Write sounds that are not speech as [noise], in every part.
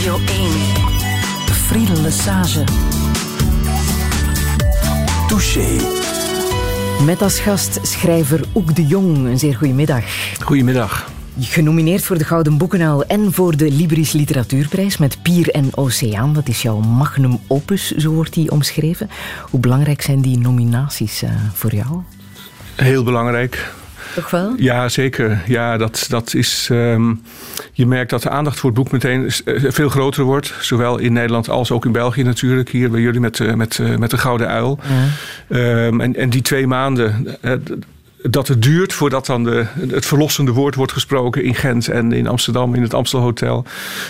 Radio 1. Friedel Lesage. Touché. Met als gast schrijver Oek de Jong. Een zeer goedemiddag. Goedemiddag. Genomineerd voor de Gouden Boekenal en voor de Libris Literatuurprijs met Pier en Oceaan. Dat is jouw magnum opus, zo wordt die omschreven. Hoe belangrijk zijn die nominaties uh, voor jou? Heel belangrijk. Toch wel? Ja, zeker. Ja, dat, dat is, um, je merkt dat de aandacht voor het boek meteen eh, veel groter wordt. Zowel in Nederland als ook in België natuurlijk. Hier bij jullie met, met, met de Gouden Uil. Ja. Um, en, en die twee maanden dat het duurt voordat dan de, het verlossende woord wordt gesproken in Gent en in Amsterdam, in het Amstelhotel.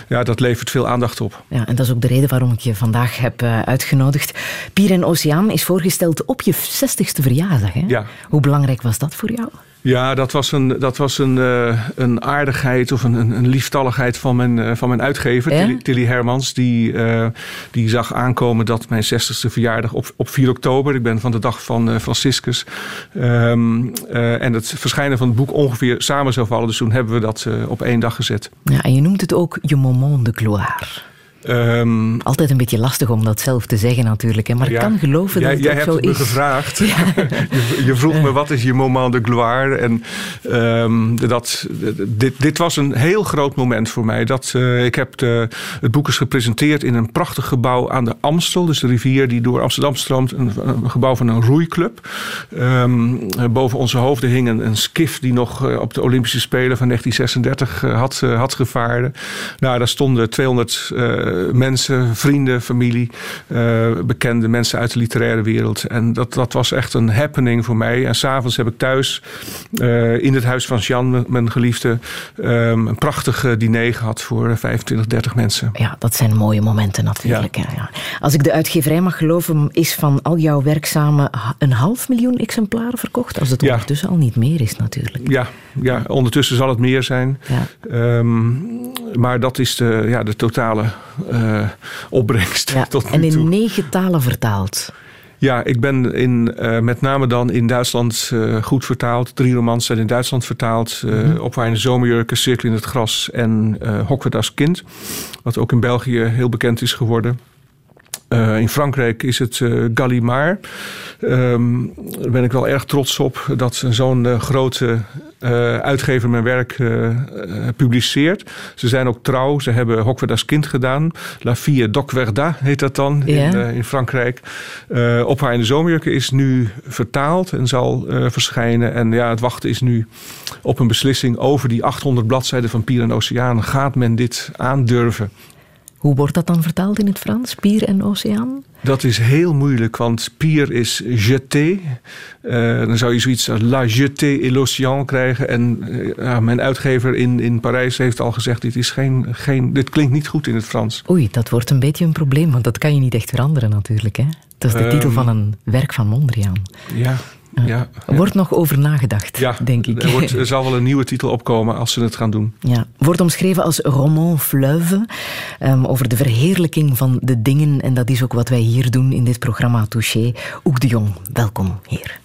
Ja, dat levert veel aandacht op. Ja, en dat is ook de reden waarom ik je vandaag heb uitgenodigd. Pier en Oceaan is voorgesteld op je 60ste verjaardag. Hè? Ja. Hoe belangrijk was dat voor jou? Ja, dat was een, dat was een, uh, een aardigheid of een, een lieftalligheid van mijn, uh, van mijn uitgever, ja? Tilly, Tilly, Hermans. Die, uh, die zag aankomen dat mijn 60ste verjaardag op, op 4 oktober, ik ben van de dag van Franciscus, um, en het verschijnen van het boek ongeveer samen zou vallen. Dus toen hebben we dat op één dag gezet. Ja, en je noemt het ook je moment de gloire. Um, Altijd een beetje lastig om dat zelf te zeggen natuurlijk. Hè? Maar ja, ik kan geloven jij, dat jij het hebt zo me is. gevraagd. Ja. [laughs] je, je, vroeg me wat is je moment de gloire. En um, dat, dit, dit, was een heel groot moment voor mij. Dat, uh, ik heb de, het boek is gepresenteerd in een prachtig gebouw aan de Amstel. Dus de rivier die door Amsterdam stroomt. Een, een gebouw van een roeiclub. Um, boven onze hoofden hing een, een skif die nog uh, op de Olympische Spelen van 1936 uh, had, had gevaren. Nou, daar stonden 200 mensen, vrienden, familie, uh, bekende mensen uit de literaire wereld. En dat, dat was echt een happening voor mij. En s'avonds heb ik thuis uh, in het huis van Jean, mijn geliefde, um, een prachtig diner gehad voor 25, 30 mensen. Ja, dat zijn mooie momenten natuurlijk. Ja. Ja. Als ik de uitgeverij mag geloven, is van al jouw werk samen een half miljoen exemplaren verkocht. Als het ja. ondertussen al niet meer is natuurlijk. Ja, ja ondertussen zal het meer zijn. Um, maar dat is de, ja, de totale uh, opbrengst. Ja, tot nu en in toe. negen talen vertaald. Ja, ik ben in, uh, met name dan in Duitsland uh, goed vertaald. Drie romans zijn in Duitsland vertaald. Uh, mm-hmm. Opwaaiende zomerjurken, Cirkel in het gras en uh, Hokwe das kind. Wat ook in België heel bekend is geworden. Uh, in Frankrijk is het uh, Gallimard. Um, daar ben ik wel erg trots op dat zo'n uh, grote uitgever mijn werk publiceert. Ze zijn ook trouw. Ze hebben Hokwe das Kind gedaan. La Fille Doc Verda heet dat dan in, in Frankrijk. op haar in de zomerjurken is nu vertaald en zal verschijnen. En ja, het wachten is nu op een beslissing over die 800 bladzijden van Pier en Oceaan. Gaat men dit aandurven? Hoe wordt dat dan vertaald in het Frans? Pier en oceaan? Dat is heel moeilijk, want pier is jeté. Uh, dan zou je zoiets als la jetée et l'océan krijgen. En uh, mijn uitgever in, in Parijs heeft al gezegd: dit, is geen, geen, dit klinkt niet goed in het Frans. Oei, dat wordt een beetje een probleem, want dat kan je niet echt veranderen natuurlijk. Hè? Dat is de um, titel van een werk van Mondriaan. Ja. Ja, er wordt nog over nagedacht, ja, denk ik. Er, wordt, er, zal wel een nieuwe titel opkomen als ze het gaan doen. Ja, wordt omschreven als roman fleuve, um, over de verheerlijking van de dingen. En dat is ook wat wij hier doen in dit programma Touché. Oek de Jong, welkom hier.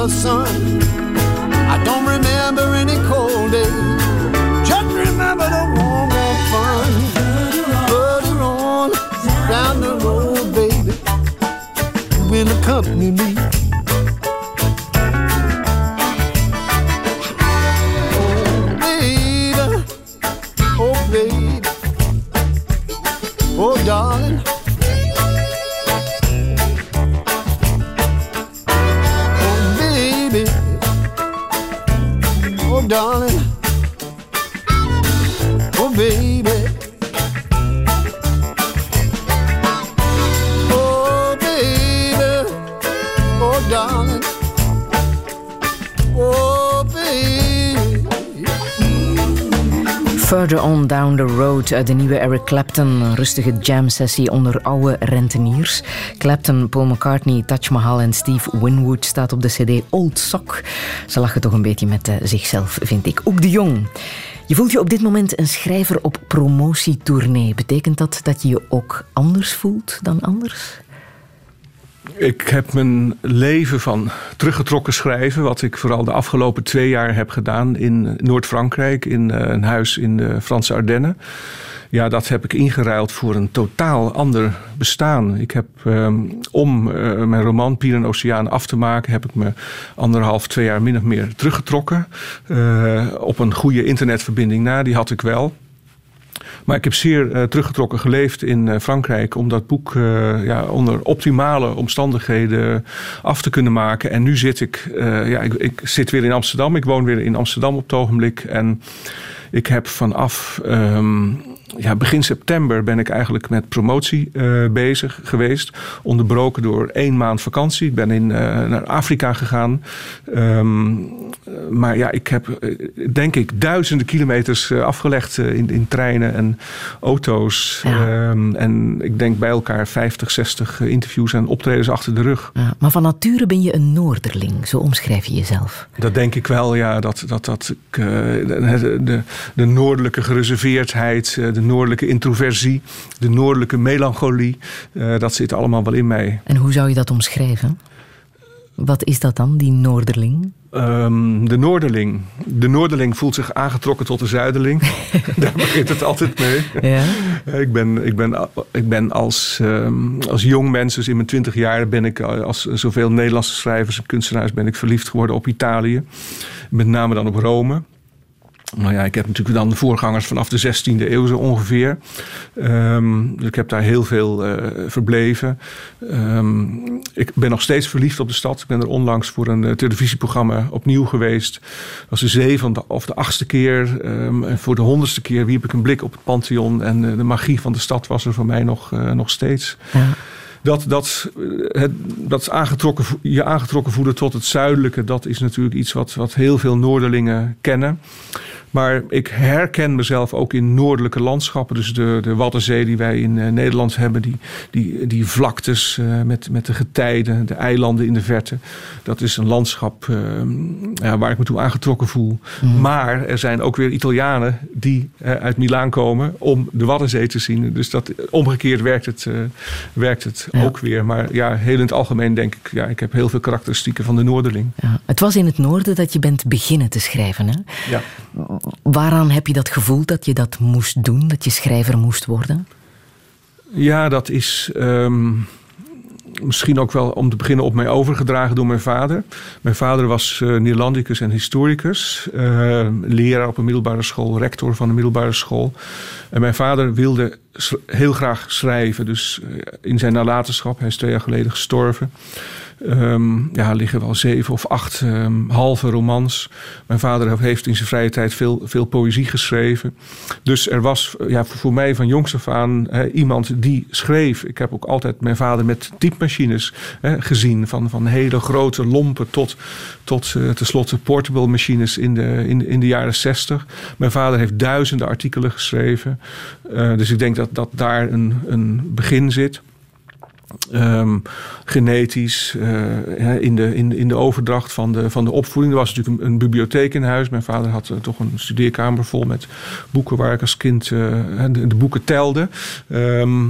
A sun. I don't remember any cold days, just remember the warm, warm fun. Further on, down the road, baby, you will accompany me. The Road uit de nieuwe Eric Clapton. Rustige jam-sessie onder oude renteniers. Clapton, Paul McCartney, Taj Mahal en Steve Winwood staat op de cd Old Sock. Ze lachen toch een beetje met eh, zichzelf, vind ik. Ook de Jong. Je voelt je op dit moment een schrijver op promotietournee. Betekent dat dat je je ook anders voelt dan anders? Ik heb mijn leven van teruggetrokken schrijven, wat ik vooral de afgelopen twee jaar heb gedaan in Noord-Frankrijk, in eh, een huis in de Franse Ardennen. Ja, dat heb ik ingeruild voor een totaal ander bestaan. Ik heb ehm, om eh, mijn roman Pier en Oceaan af te maken, heb ik me anderhalf, twee jaar min of meer teruggetrokken. eh, op een goede internetverbinding na, die had ik wel. Maar ik heb zeer eh, teruggetrokken geleefd in eh, Frankrijk om dat boek eh, ja, onder optimale omstandigheden af te kunnen maken. En nu zit ik, ja, ik, ik zit weer in Amsterdam. Ik woon weer in Amsterdam op het ogenblik. En ik heb vanaf ehm, ja, begin september ben ik eigenlijk met promotie eh, bezig geweest. Onderbroken door één maand vakantie. Ik ben in, eh, naar Afrika gegaan. Ehm, maar ja, ik heb eh, denk ik duizenden kilometers afgelegd in, in treinen en auto's. Ja. Ehm, en ik denk bij elkaar 50, 60 interviews en optredens achter de rug. Ja, maar van nature ben je een Noorderling, zo omschrijf je jezelf. Dat denk ik wel, ja. Dat, dat, dat ik, de, de, de noordelijke gereserveerdheid, de noordelijke introversie, de noordelijke melancholie, eh, dat zit allemaal wel in mij. En hoe zou je dat omschrijven? Wat is dat dan, die Noorderling? Ehm, de Noorderling. De Noorderling voelt zich aangetrokken tot de Zuiderling. [laughs] Daar begint het altijd mee. Ja? Ik ben, ik ben, ik ben als, ehm, als jong mens, dus in mijn twintig jaar, ben ik eh, als zoveel Nederlandse schrijvers en kunstenaars ben ik verliefd geworden op Italië. Met name dan op Rome. Nou ja, ik heb natuurlijk dan voorgangers vanaf de 16e eeuw zo ongeveer. Dus ik heb daar heel veel eh, verbleven. Ehm, ik ben nog steeds verliefd op de stad. Ik ben er onlangs voor een eh, televisieprogramma opnieuw geweest. Dat was de zevende of de achtste keer. Ehm, en voor de honderdste keer wierp ik een blik op het Pantheon. En eh, de magie van de stad was er voor mij nog, nog steeds. Ja. Dat, dat, het, dat aangetrokken, je aangetrokken voelen tot het zuidelijke, dat is natuurlijk iets wat, wat heel veel Noorderlingen kennen. Maar ik herken mezelf ook in noordelijke landschappen. Dus de, de Waddenzee die wij in eh, Nederland hebben. Die, die, die vlaktes eh, met, met de getijden, de eilanden in de verte. Dat is een landschap eh, ja, waar ik me toe aangetrokken voel. Maar er zijn ook weer Italianen die uit Milaan komen om de Waddenzee te zien. Dus dat, omgekeerd werkt het, werkt het Ja. ook weer. Maar ja, heel in het algemeen denk ik, ja, ik heb heel veel karakteristieken van de Noorderling. Ja. Het was in het noorden dat je bent beginnen te schrijven. Hè? Ja. Waaraan heb je dat gevoel dat je dat moest doen, dat je schrijver moest worden? Ja, dat is ehm, misschien ook wel om te beginnen op mij overgedragen door mijn vader. Mijn vader was eh Neerlandicus en historicus, eh, leraar op een middelbare school, rector van een middelbare school. En mijn vader wilde heel graag schrijven, dus eh, in zijn nalatenschap, hij is twee jaar geleden gestorven. Ehm, ja, liggen wel zeven of acht ehm, halve romans. Mijn vader heeft in zijn vrije tijd veel, veel poëzie geschreven. Dus er was eh, ja, voor, mij van jongs af aan iemand die schreef. Ik heb ook altijd mijn vader met typemachines gezien. Van, van hele grote lompen tot, tot eh, tenslotte portable machines in de, in, in de jaren zestig. Mijn vader heeft duizenden artikelen geschreven. Eh, dus ik denk dat, dat daar een, een begin zit. Ehm, genetisch, eh, in, de, in, in de overdracht van de, van de opvoeding. Er was natuurlijk een, bibliotheek in huis. Mijn vader had eh, toch een studeerkamer vol met boeken waar ik als kind eh, de, boeken telde. Ehm,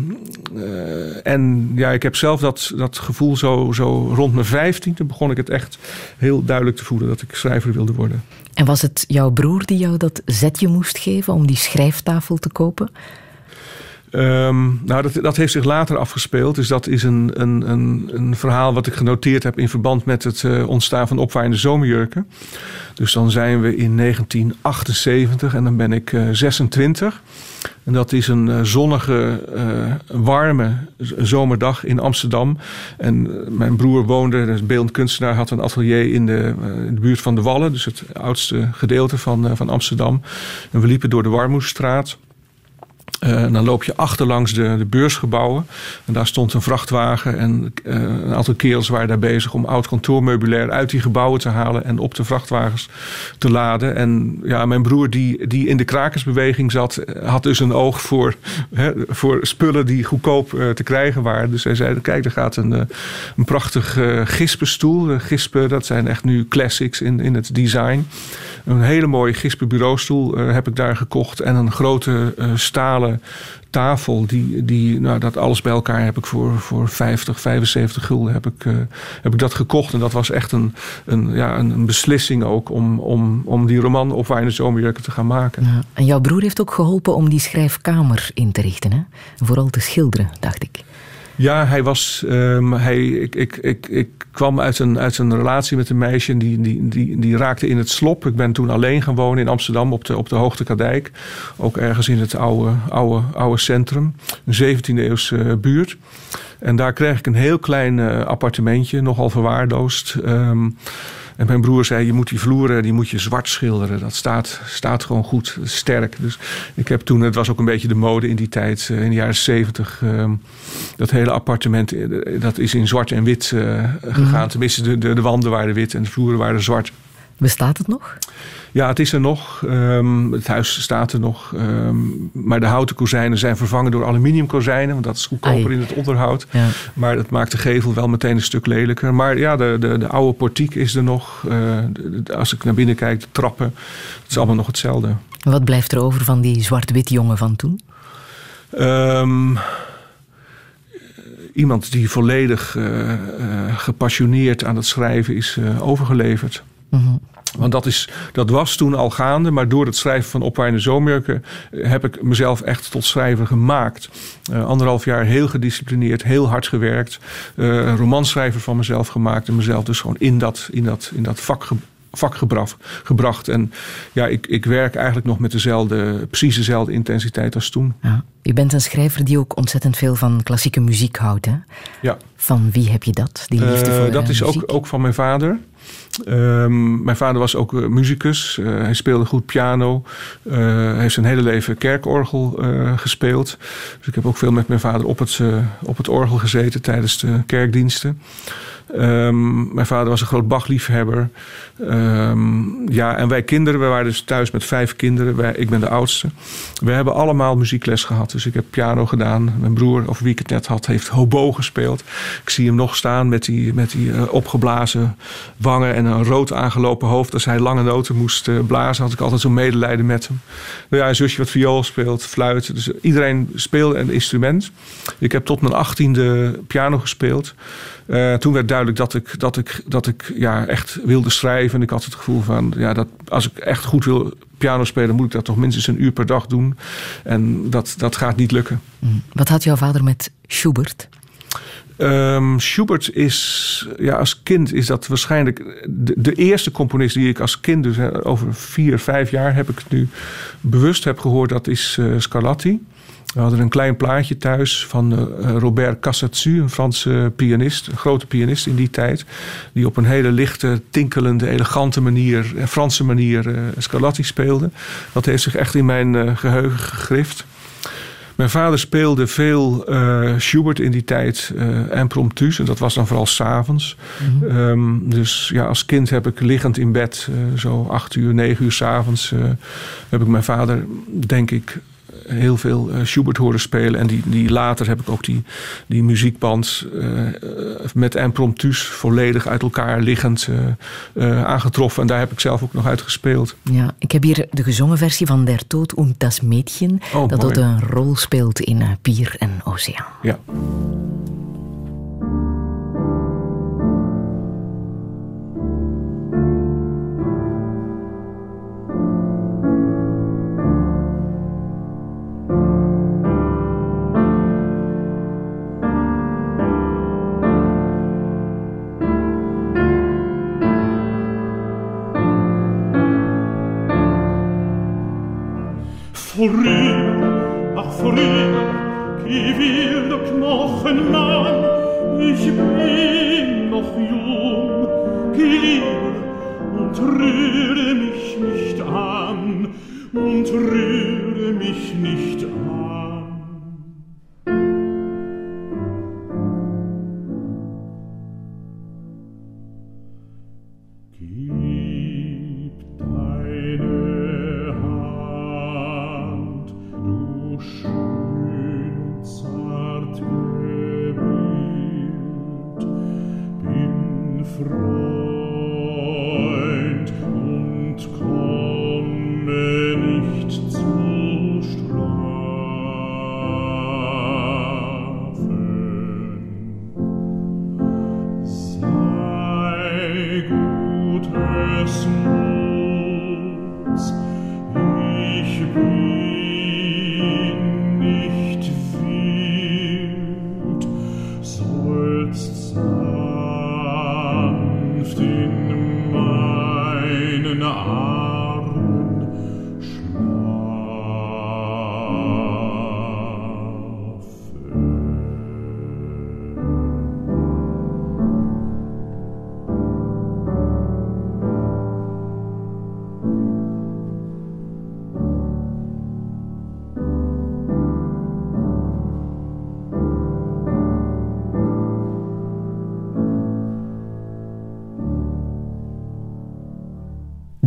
eh, en ja, ik heb zelf dat, dat gevoel zo, zo rond mijn vijftiende begon ik het echt heel duidelijk te voelen dat ik schrijver wilde worden. En was het jouw broer die jou dat zetje moest geven om die schrijftafel te kopen? Ehm, nou, dat, dat heeft zich later afgespeeld. Dus dat is een, een, een, een verhaal wat ik genoteerd heb in verband met het eh, ontstaan van opwaaiende zomerjurken. Dus dan zijn we in 1978 en dan ben ik eh, 26. En dat is een eh, zonnige, eh, warme zomerdag in Amsterdam. En eh, mijn broer woonde, dus beeldend kunstenaar, had een atelier in de, eh, in de buurt van de Wallen. Dus het oudste gedeelte van, eh, van Amsterdam. En we liepen door de Warmoesstraat. En dan loop je achterlangs de, de beursgebouwen. En daar stond een vrachtwagen. En eh, een aantal kerels waren daar bezig om oud kantoormeubilair uit die gebouwen te halen. En op de vrachtwagens te laden. En ja, mijn broer, die, die in de krakersbeweging zat, eh, had dus een oog voor, voor spullen die goedkoop te krijgen waren. Dus hij zei: Kijk, er gaat een, een prachtig gispenstoel. Gispen, dat zijn echt nu classics in, in het design. Een hele mooie gispenbureaustoel eh, heb ik daar gekocht. En een grote eh, tafel. Die, die, nou, dat alles bij elkaar heb ik voor, voor 50, 75 gulden heb ik, eh, heb ik dat gekocht. En dat was echt een, een, ja, een, beslissing ook om, om, om die roman Opwaaiende Zomerjurken te gaan maken. Ja. En jouw broer heeft ook geholpen om die schrijfkamer in te richten. Hè? Vooral te schilderen, dacht ik. Ja, hij was. ehm, hij, ik, ik, ik, ik kwam uit een, uit een relatie met een meisje. Die, die, die, die raakte in het slop. Ik ben toen alleen gaan wonen in Amsterdam op de, op de Hoogtekadijk. Ook ergens in het oude, oude, oude centrum. Een 17e eeuwse buurt. En daar kreeg ik een heel klein eh, appartementje, nogal verwaarloosd. Ehm, en mijn broer zei, je moet die vloeren die moet je zwart schilderen. Dat staat, staat gewoon goed, sterk. Dus ik heb toen, het was ook een beetje de mode in die tijd, eh, in de jaren zeventig. ehm, dat hele appartement, eh, dat is in zwart en wit eh, gegaan. Tenminste, de, de, de wanden waren wit en de vloeren waren zwart. Bestaat het nog? Ja, het is er nog. Ehm, het huis staat er nog. Ehm, maar de houten kozijnen zijn vervangen door aluminiumkozijnen. Want dat is goedkoper Ai. in het onderhoud. Ja. Maar dat maakt de gevel wel meteen een stuk lelijker. Maar ja, de, de, de oude portiek is er nog. Eh, de- als ik naar binnen kijk, de trappen. Het is allemaal nog hetzelfde. Wat blijft er over van die zwart-wit jongen van toen? Ehm, iemand die volledig eh, eh, gepassioneerd aan het schrijven is overgeleverd. Mhm. Want dat, is, dat was toen al gaande, maar door het schrijven van Opwaaiende Zomerjurken eh, heb ik mezelf echt tot schrijver gemaakt. Eh, anderhalf jaar heel gedisciplineerd, heel hard gewerkt. een romanschrijver van mezelf gemaakt en mezelf dus gewoon in dat, in dat, in dat vak ge- vak gebracht. gebracht. En ja, ik, ik werk eigenlijk nog met dezelfde, precies dezelfde intensiteit als toen. Ja. Je bent een schrijver die ook ontzettend veel van klassieke muziek houdt. Hè? Ja. Van wie heb je dat, die liefde voor dat is muziek? ook, ook van mijn vader. Ehm, mijn vader was ook eh, muzikus. Eh, hij speelde goed piano. Eh, hij heeft zijn hele leven kerkorgel gespeeld. Dus ik heb ook veel met mijn vader op het, op het orgel gezeten tijdens de kerkdiensten. Ehm, mijn vader was een groot Bach-liefhebber. Ehm, ja, en wij kinderen, we waren dus thuis met vijf kinderen. Ik ben de oudste. We hebben allemaal muziekles gehad. Dus ik heb piano gedaan. Mijn broer, over wie ik het net had, heeft hobo gespeeld. Ik zie hem nog staan met die, met die eh, opgeblazen wangen en een rood aangelopen hoofd. Als hij lange noten moest eh, blazen, had ik altijd zo'n medelijden met hem. Nou ja, een zusje wat viool speelt, fluit. Dus iedereen speelde een instrument. Ik heb tot mijn achttiende piano gespeeld. Eh, toen werd duidelijk dat ik, dat ik, dat ik ja, echt wilde schrijven. En ik had het gevoel van, ja, dat als ik echt goed wil piano spelen, moet ik dat toch minstens een uur per dag doen. En dat, dat gaat niet lukken. Mm. Wat had jouw vader met Schubert? Ehm, Schubert is, ja, als kind is dat waarschijnlijk de, de eerste componist die ik als kind, dus over vier, vijf jaar heb ik het nu bewust heb gehoord, dat is eh, Scarlatti. We hadden een klein plaatje thuis van eh, Robert Cassatsu, een Franse pianist, een grote pianist in die tijd, die op een hele lichte, tinkelende, elegante manier, eh, Franse manier, eh, Scarlatti speelde. Dat heeft zich echt in mijn eh, geheugen gegrift. Mijn vader speelde veel Schubert in die tijd, eh impromptus. En dat was dan vooral s'avonds. Ehm dus ja, als kind heb ik liggend in bed, zo acht uur, negen uur s'avonds... heb ik mijn vader, denk ik, heel veel eh, Schubert horen spelen. En die, die later heb ik ook die, die muziekband eh, eh, met impromptus volledig uit elkaar liggend aangetroffen. En daar heb ik zelf ook nog uit gespeeld. Ja, ik heb hier de gezongen versie van Der Tod und das Mädchen, Oh, dat mooi. ook een rol speelt in Pier en Oceaan. Ja. פורים, אך פורים, כי will doch noch ein Mann, ich bin noch jung, gelieb und rühre mich nicht an, und rühre mich nicht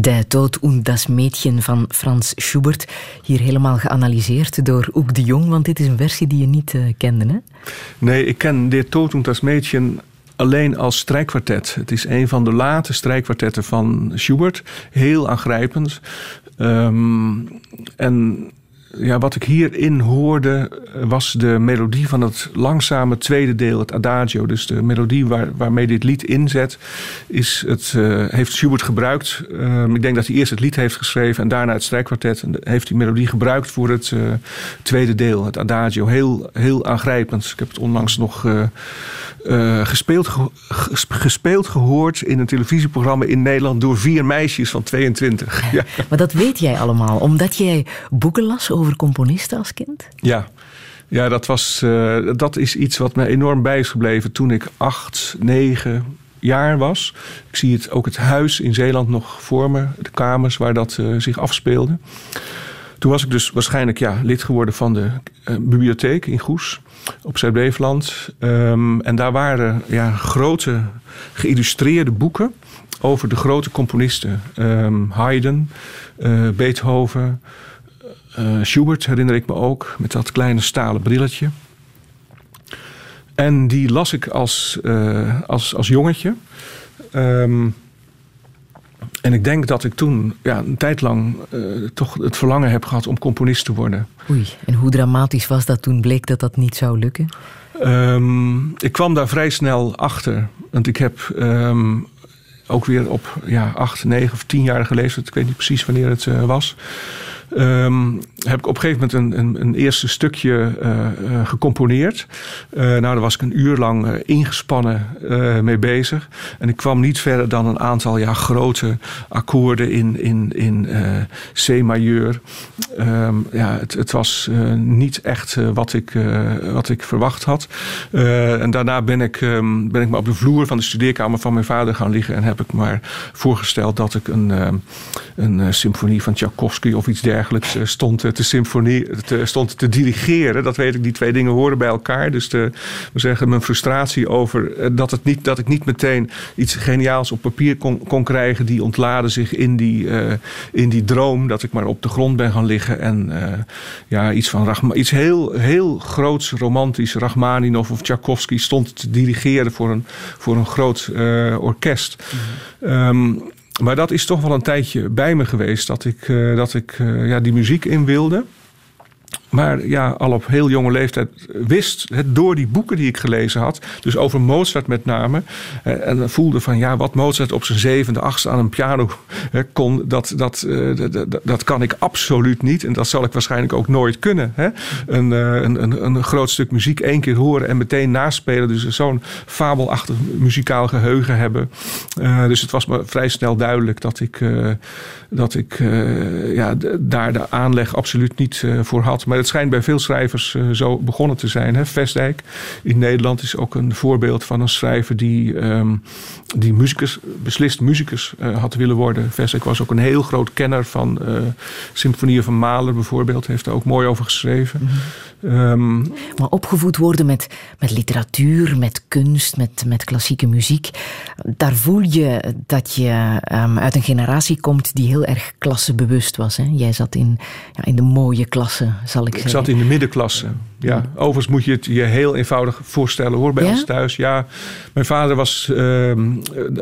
De Tod und das Mädchen van Frans Schubert. Hier helemaal geanalyseerd door Oek de Jong, want dit is een versie die je niet eh, kende, hè? Nee, ik ken dit Tod und das Mädchen alleen als strijkkwartet. Het is een van de late strijkkwartetten van Schubert. Heel aangrijpend. Ehm, en ja, wat ik hierin hoorde eh, was de melodie van het langzame tweede deel, het adagio. Dus de melodie waar, waarmee dit lied inzet, is het, eh, heeft Schubert gebruikt. Ehm, ik denk dat hij eerst het lied heeft geschreven en daarna het strijkkwartet. En heeft die melodie gebruikt voor het eh, tweede deel, het adagio. Heel, heel aangrijpend. Ik heb het onlangs nog eh, gespeeld, ge- ges- gespeeld gehoord in een televisieprogramma in Nederland door vier meisjes van 22. Ja. Maar dat weet jij allemaal, omdat jij boeken las over componisten als kind? Ja, ja dat, was, eh, dat is iets wat me enorm bij is gebleven toen ik acht, negen jaar was. Ik zie het, ook het huis in Zeeland nog voor me, de kamers waar dat eh, zich afspeelde. Toen was ik dus waarschijnlijk ja, lid geworden van de eh, bibliotheek in Goes op Zuid-Beveland. Ehm, en daar waren ja, grote geïllustreerde boeken over de grote componisten. Ehm, Haydn, eh, Beethoven, eh, Schubert herinner ik me ook, met dat kleine stalen brilletje. En die las ik als, als, als jongetje. Ehm, en ik denk dat ik toen ja, een tijd lang eh, toch het verlangen heb gehad om componist te worden. Oei, en hoe dramatisch was dat toen bleek dat dat niet zou lukken? Ehm, ik kwam daar vrij snel achter. Want ik heb ehm, ook weer op ja, acht, negen of tienjarige leeftijd, ik weet niet precies wanneer het eh, was. ehm, heb ik op een gegeven moment een, een, een eerste stukje eh, eh, gecomponeerd. Eh, nou, daar was ik een uur lang ingespannen mee bezig. En ik kwam niet verder dan een aantal ja, grote akkoorden in, in, in C-majeur. Ehm, ja, het, het was niet echt wat, ik, wat ik verwacht had. En daarna ben ik, ehm, ben ik maar op de vloer van de studeerkamer van mijn vader gaan liggen. En heb ik maar voorgesteld dat ik een, ehm, een symfonie van Tchaikovsky of iets dergelijks stond, eh, te symfonie, te, stond te dirigeren. Dat weet ik, die twee dingen horen bij elkaar. Dus de, we zeggen, mijn frustratie over eh, dat, het niet, dat ik niet meteen iets geniaals op papier kon, kon krijgen, die ontlaadde zich in die, eh, in die droom dat ik maar op de grond ben gaan liggen en eh, ja, iets van Rachma, iets heel, heel groots, romantisch, Rachmaninov of Tchaikovsky stond te dirigeren voor een, voor een groot eh, orkest. Ehm, maar dat is toch wel een tijdje bij me geweest dat ik, eh, dat ik eh, ja, die muziek in wilde. Maar ja, al op heel jonge leeftijd wist het door die boeken die ik gelezen had, dus over Mozart met name, eh, en voelde van ja, wat Mozart op zijn zevende, achtste aan een piano kon, dat, dat, eh, dat, dat- kan ik absoluut niet. En dat zal ik waarschijnlijk ook nooit kunnen. Een, eh, een, een, een groot stuk muziek één keer horen en meteen naspelen. Dus zo'n fabelachtig muzikaal geheugen hebben. Dus het was me vrij snel duidelijk dat ik, dat ik ja, daar de aanleg absoluut niet voor had. Het schijnt bij veel schrijvers eh, zo begonnen te zijn. Hè? Vestdijk in Nederland is ook een voorbeeld van een schrijver die, ehm, die muzikus, beslist muzikus eh, had willen worden. Vestdijk was ook een heel groot kenner van eh symfonieën van Mahler bijvoorbeeld. Heeft er ook mooi over geschreven. Ehm, Maar opgevoed worden met, met literatuur, met kunst, met, met klassieke muziek. Daar voel je dat je ehm, uit een generatie komt die heel erg klassebewust was. Hè? Jij zat in, ja, in de mooie klasse, zal ik, Ik zeggen. zat in de middenklasse. Ja. Overigens moet je het je heel eenvoudig voorstellen hoor, bij Ja? ons thuis. Ja, mijn vader was ehm,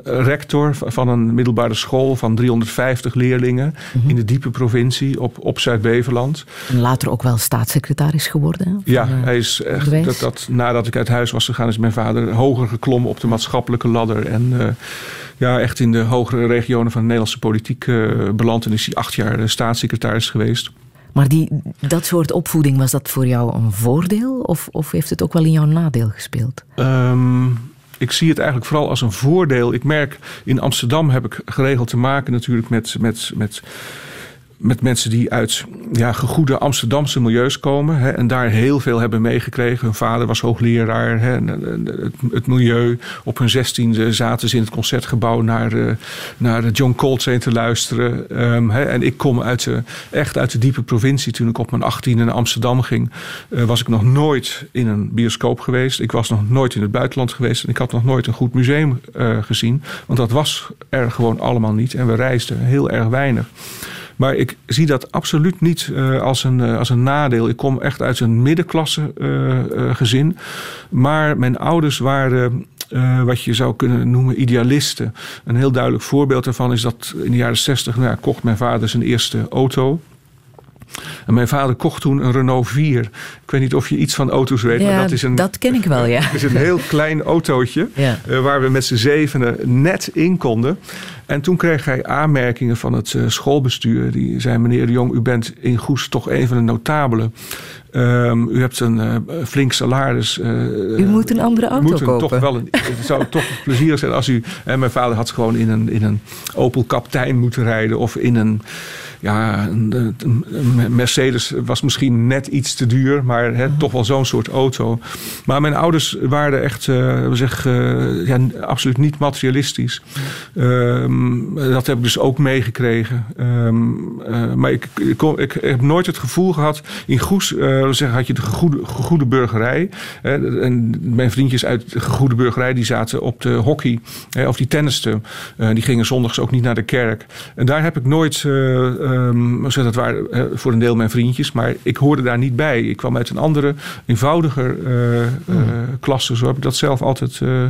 rector van een middelbare school van 350 leerlingen Mhm. in de diepe provincie op, op Zuid-Beveland. En later ook wel staatssecretaris geworden. Hè, Ja, eh, hij is echt, dat, dat, nadat ik uit huis was gegaan, is mijn vader hoger geklommen op de maatschappelijke ladder. En eh, ja, echt in de hogere regionen van de Nederlandse politiek eh, beland. En is hij acht jaar staatssecretaris geweest. Maar die, dat soort opvoeding, was dat voor jou een voordeel? Of, of heeft het ook wel in jouw nadeel gespeeld? Ehm, ik zie het eigenlijk vooral als een voordeel. Ik merk in Amsterdam heb ik geregeld te maken natuurlijk met, met, met, met mensen die uit ja, gegoede Amsterdamse milieus komen. Hè, en daar heel veel hebben meegekregen. Hun vader was hoogleraar. Hè, en, en, het, het milieu. Op hun zestiende zaten ze in het concertgebouw naar, eh, naar John Coltrane te luisteren. Ehm, hè, en ik kom uit de, echt uit de diepe provincie. Toen ik op mijn 18 naar Amsterdam ging, eh, was ik nog nooit in een bioscoop geweest. Ik was nog nooit in het buitenland geweest. En ik had nog nooit een goed museum eh, gezien. Want dat was er gewoon allemaal niet. En we reisden heel erg weinig. Maar ik zie dat absoluut niet eh, als, een, eh, als een nadeel. Ik kom echt uit een middenklasse eh, gezin. Maar mijn ouders waren wat je zou kunnen noemen idealisten. Een heel duidelijk voorbeeld daarvan is dat in de jaren 60 nou kocht mijn vader zijn eerste auto. En mijn vader kocht toen een Renault 4. Ik weet niet of je iets van auto's weet, maar dat is een, dat ken ik wel, ja. het [laughs] is een heel klein autootje Ja. eh, waar we met z'n zevenen net in konden. En toen kreeg hij aanmerkingen van het eh, schoolbestuur. Die zei, meneer de Jong, u bent in Goes toch een van de notabelen. Ehm, u hebt een eh, flink salaris. U moet een andere auto moet een kopen. Toch wel een, het zou toch plezierig zijn als u... En mijn vader had gewoon in een, in een Opel Kaptein moeten rijden. Of in een... Ja, een, Mercedes was misschien net iets te duur. Maar hè, toch wel zo'n soort auto. Maar mijn ouders waren echt... eh, we zeggen, eh, ja, absoluut niet materialistisch. Ehm, dat heb ik dus ook meegekregen. Ehm, eh, maar ik, ik, kon- ik heb nooit het gevoel gehad... In Goes eh, zeggen, had je de gegoede burgerij. Hè, en mijn vriendjes uit de gegoede burgerij... die zaten op de hockey hè, of die tennisten. Eh, die gingen zondags ook niet naar de kerk. En daar heb ik nooit... zeg, dat waren voor een deel mijn vriendjes... maar ik hoorde daar niet bij. Ik kwam uit een andere, eenvoudiger eh, eh, klasse. Zo heb ik dat zelf altijd eh,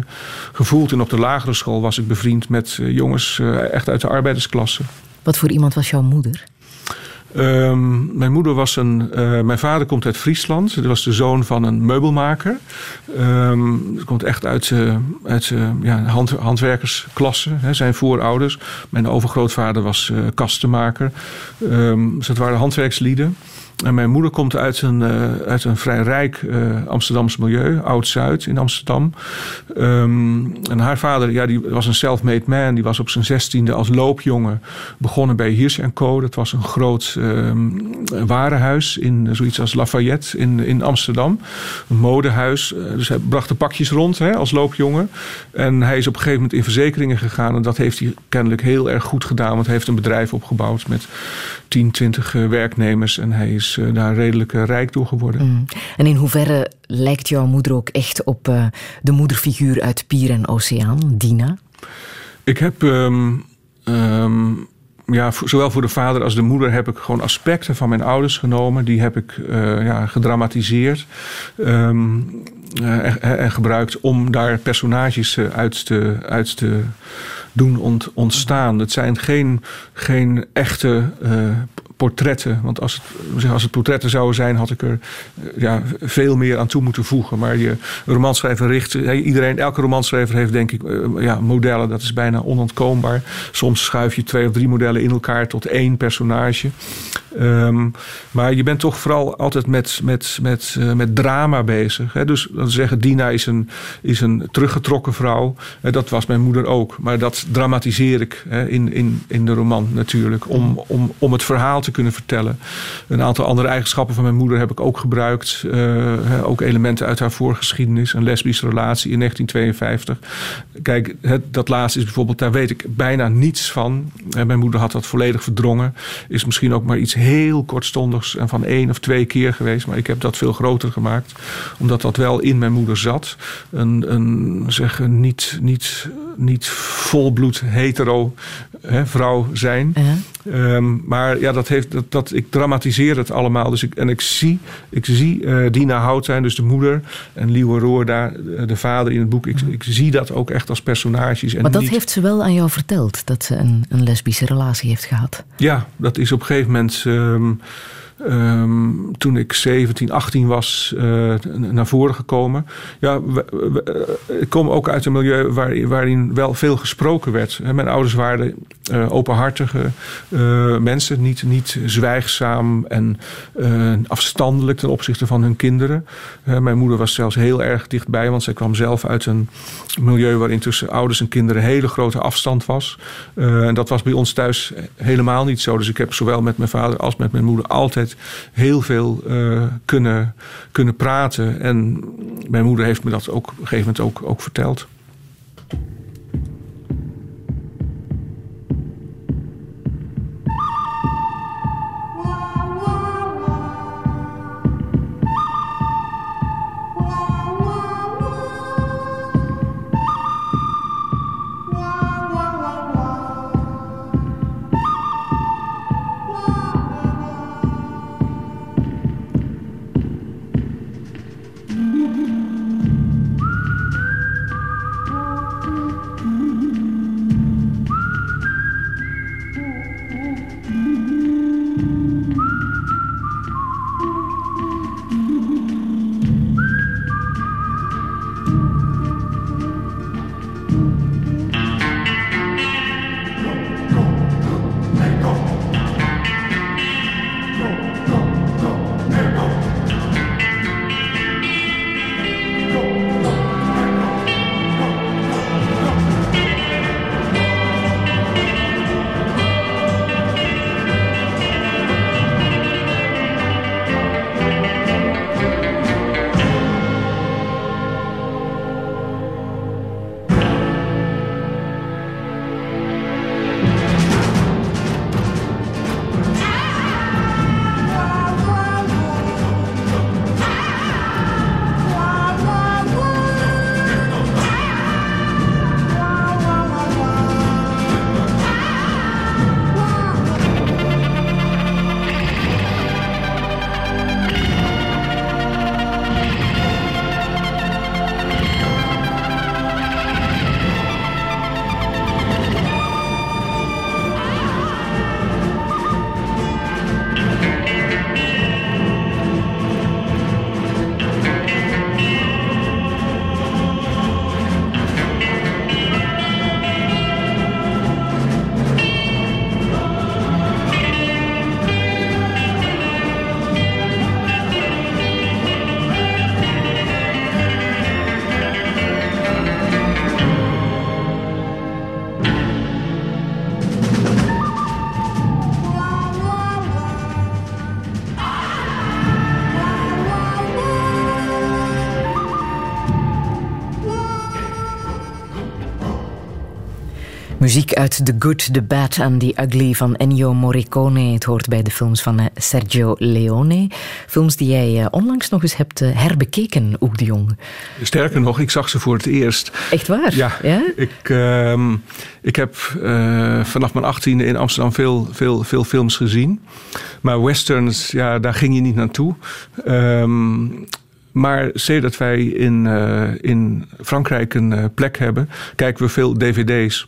gevoeld. En op de lagere school was ik bevriend met jongens... echt uit de arbeidersklasse. Wat voor iemand was jouw moeder? Ehm, mijn moeder was een. eh, mijn vader komt uit Friesland. Hij was de zoon van een meubelmaker. Ehm hij komt echt uit, eh, uit ja, hand, handwerkersklasse. Hè, zijn voorouders. Mijn overgrootvader was eh, kastenmaker. Ehm dus dat waren handwerkslieden. En mijn moeder komt uit een, eh, uit een vrij rijk eh Amsterdamse milieu, Oud-Zuid in Amsterdam. Ehm, en haar vader ja, die was een self-made man. Die was op zijn zestiende als loopjongen begonnen bij Hirsch Co. Dat was een groot ehm, warenhuis in eh, zoiets als Lafayette in, in Amsterdam. Een modehuis. Eh, Dus hij bracht de pakjes rond hè, als loopjongen. En hij is op een gegeven moment in verzekeringen gegaan. En dat heeft hij kennelijk heel erg goed gedaan. Want hij heeft een bedrijf opgebouwd met 10, 20 eh, werknemers. En hij is eh, daar redelijk eh, rijk door geworden. Mm. En in hoeverre lijkt jouw moeder ook echt op eh, de moederfiguur uit Pier en Oceaan, Dina? Ik heb, ehm, ehm, ja, zowel voor de vader als de moeder heb ik gewoon aspecten van mijn ouders genomen. Die heb ik ja, gedramatiseerd ehm, eh, en, en gebruikt om daar personages uit te, uit te doen ont- ontstaan. Het zijn geen, geen echte portretten. Want als het, als het portretten zouden zijn, had ik er eh, ja, veel meer aan toe moeten voegen. Maar je romanschrijver richt. eh, Iedereen, elke romanschrijver heeft denk ik eh, ja, modellen. Dat is bijna onontkoombaar. Soms schuif je twee of drie modellen in elkaar tot één personage. Ehm, maar je bent toch vooral altijd met, met, met, met drama bezig. Hè? Dus dat zeggen, Dina is een, is een teruggetrokken vrouw. Dat was mijn moeder ook. Maar dat dramatiseer ik hè, in, in, in de roman natuurlijk. Om, om, om het verhaal te kunnen vertellen. Een aantal andere eigenschappen van mijn moeder heb ik ook gebruikt. Eh, ook elementen uit haar voorgeschiedenis. Een lesbische relatie in 1952. Kijk, het, dat laatste is bijvoorbeeld, daar weet ik bijna niets van. Eh, mijn moeder had dat volledig verdrongen. Is misschien ook maar iets heel kortstondigs en van één of twee keer geweest. Maar ik heb dat veel groter gemaakt. Omdat dat wel in mijn moeder zat. Een, een, zeg, niet, niet, niet volbloed hetero hè, vrouw zijn. Ehm, maar ja, dat heeft, dat, dat, ik dramatiseer het allemaal. Dus ik, en ik zie, ik zie eh, Dina Houtijn, dus de moeder, en Liewe Roorda, de, de vader in het boek. Ik, ik zie dat ook echt als personages. En Maar dat niet, heeft ze wel aan jou verteld, dat ze een, een lesbische relatie heeft gehad. Ja, dat is op een gegeven moment. ehm, ehm, toen ik 17, 18 was, eh, naar voren gekomen. Ja, eh, ik kom ook uit een milieu waar, waarin wel veel gesproken werd. Mijn ouders waren eh, openhartige mensen, niet, niet zwijgzaam en afstandelijk ten opzichte van hun kinderen. Mijn moeder was zelfs heel erg dichtbij, want zij kwam zelf uit een milieu waarin tussen ouders en kinderen hele grote afstand was. En dat was bij ons thuis helemaal niet zo. Dus ik heb zowel met mijn vader als met mijn moeder altijd heel veel eh, kunnen, kunnen praten. En mijn moeder heeft me dat ook op een gegeven moment ook, ook verteld. Muziek uit The Good, The Bad and The Ugly van Ennio Morricone. Het hoort bij de films van eh, Sergio Leone. Films die jij eh, onlangs nog eens hebt eh, herbekeken, Oek de Jong. Sterker nog, ik zag ze voor het eerst. Echt waar? Ja, Ik, ehm, ik heb vanaf mijn achttiende in Amsterdam veel, veel, veel films gezien. Maar westerns, ja, daar ging je niet naartoe. Ehm, maar zie dat wij in, in Frankrijk een plek hebben, kijken we veel dvd's.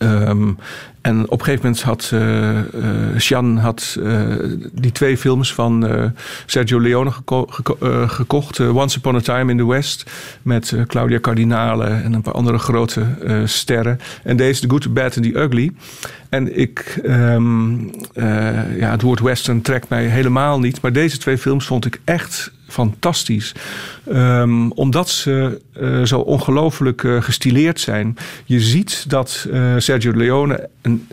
Ehm, en op een gegeven moment had uh, had, uh, die twee films van Sergio Leone geko geko gekocht. Once Upon a Time in the West met Claudia Cardinale en een paar andere grote sterren. En deze The Good, The Bad and The Ugly. En ik, um, ja, het woord western trekt mij helemaal niet. Maar deze twee films vond ik echt fantastisch. Um, omdat ze zo ongelooflijk uh, gestileerd zijn. Je ziet dat uh, Sergio Leone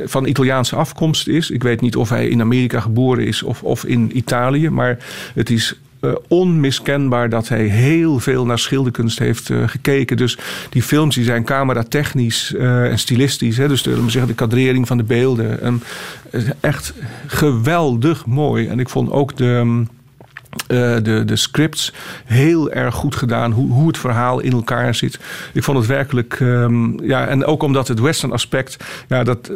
van Italiaanse afkomst is. Ik weet niet of hij in Amerika geboren is of, of in Italië. Maar het is uh, onmiskenbaar dat hij heel veel naar schilderkunst heeft uh, gekeken. Dus die films die zijn cameratechnisch uh, en stilistisch. Hè, dus de, zeggen, de kadrering van de beelden. Um, echt geweldig mooi. En ik vond ook de... Um, uh, de, de scripts heel erg goed gedaan. Hoe, hoe het verhaal in elkaar zit. Ik vond het werkelijk. Um, ja, en ook omdat het western aspect. Ja, dat,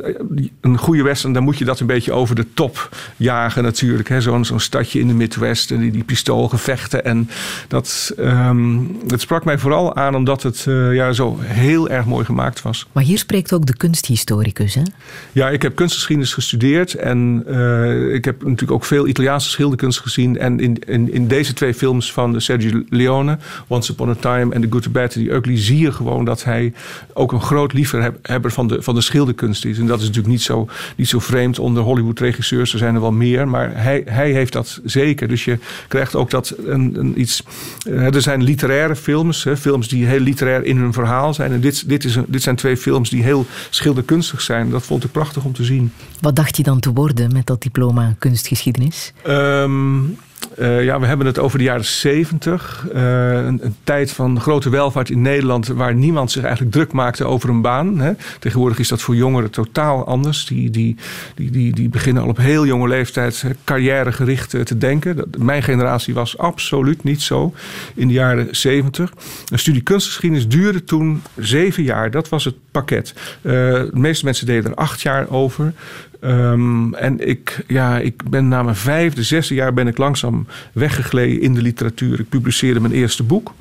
een goede western, dan moet je dat een beetje over de top jagen, natuurlijk. Zo'n zo'n stadje in de Midwest. En die, die pistoolgevechten. En dat, um, dat sprak mij vooral aan omdat het uh, ja, zo heel erg mooi gemaakt was. Maar hier spreekt ook de kunsthistoricus, hè? Ja, ik heb kunstgeschiedenis gestudeerd. En uh, ik heb natuurlijk ook veel Italiaanse schilderkunst gezien. En in in, in deze twee films van Sergio Leone, Once Upon a Time en The Good, The Bad, The Ugly, zie je gewoon dat hij ook een groot liefhebber van de, van de schilderkunst is. En dat is natuurlijk niet zo, niet zo vreemd onder Hollywood-regisseurs. Er zijn er wel meer, maar hij, hij heeft dat zeker. Dus je krijgt ook dat een, een iets. Er zijn literaire films, hè, films die heel literair in hun verhaal zijn. En dit, dit, is een, dit zijn twee films die heel schilderkunstig zijn. Dat vond ik prachtig om te zien. Wat dacht je dan te worden met dat diploma kunstgeschiedenis? Um, Uh, ja, we hebben het over de jaren 70. Uh, een, een, tijd van grote welvaart in Nederland waar niemand zich eigenlijk druk maakte over een baan. Hè. Tegenwoordig is dat voor jongeren totaal anders. Die, die, die, die, die beginnen al op heel jonge leeftijd carrièregericht te denken. Mijn generatie was absoluut niet zo in de jaren 70. Een studie kunstgeschiedenis duurde toen zeven jaar. Dat was het pakket. De meeste mensen deden er acht jaar over. Um, en ik, ja, ik ben na mijn vijfde, zesde jaar ben ik langzaam weggegleden in de literatuur. Ik publiceerde mijn eerste boek.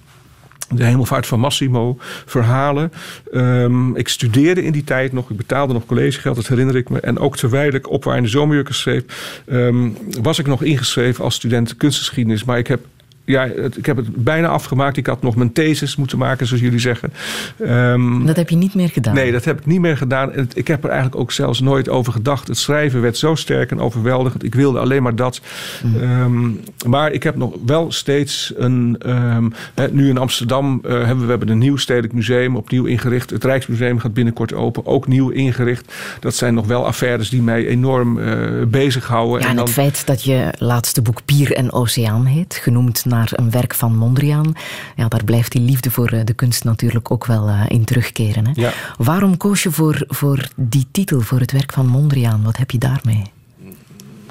De Hemelvaart van Massimo, verhalen. Um, ik studeerde in die tijd nog, ik betaalde nog collegegeld, dat herinner ik me. En ook terwijl ik opwaarde zomerjurken schreef, um, was ik nog ingeschreven als student kunstgeschiedenis. Maar ik heb ja, het, ik heb het bijna afgemaakt. Ik had nog mijn thesis moeten maken, zoals jullie zeggen. Um, dat heb je niet meer gedaan? Nee, dat heb ik niet meer gedaan. En ik heb er eigenlijk ook zelfs nooit over gedacht. Het schrijven werd zo sterk en overweldigend. Ik wilde alleen maar dat. Mm. Um, maar ik heb nog wel steeds een... Um, nu in Amsterdam uh, hebben we, we hebben een nieuw stedelijk museum opnieuw ingericht. Het Rijksmuseum gaat binnenkort open. Ook nieuw ingericht. Dat zijn nog wel affaires die mij enorm uh, bezighouden. Ja, en, en dan... het feit dat je laatste boek Pier en Oceaan heet, genoemd naar een werk van Mondriaan. Ja, daar blijft die liefde voor de kunst natuurlijk ook wel uh, in terugkeren. Hè? Ja. Waarom koos je voor, voor die titel, voor het werk van Mondriaan? Wat heb je daarmee?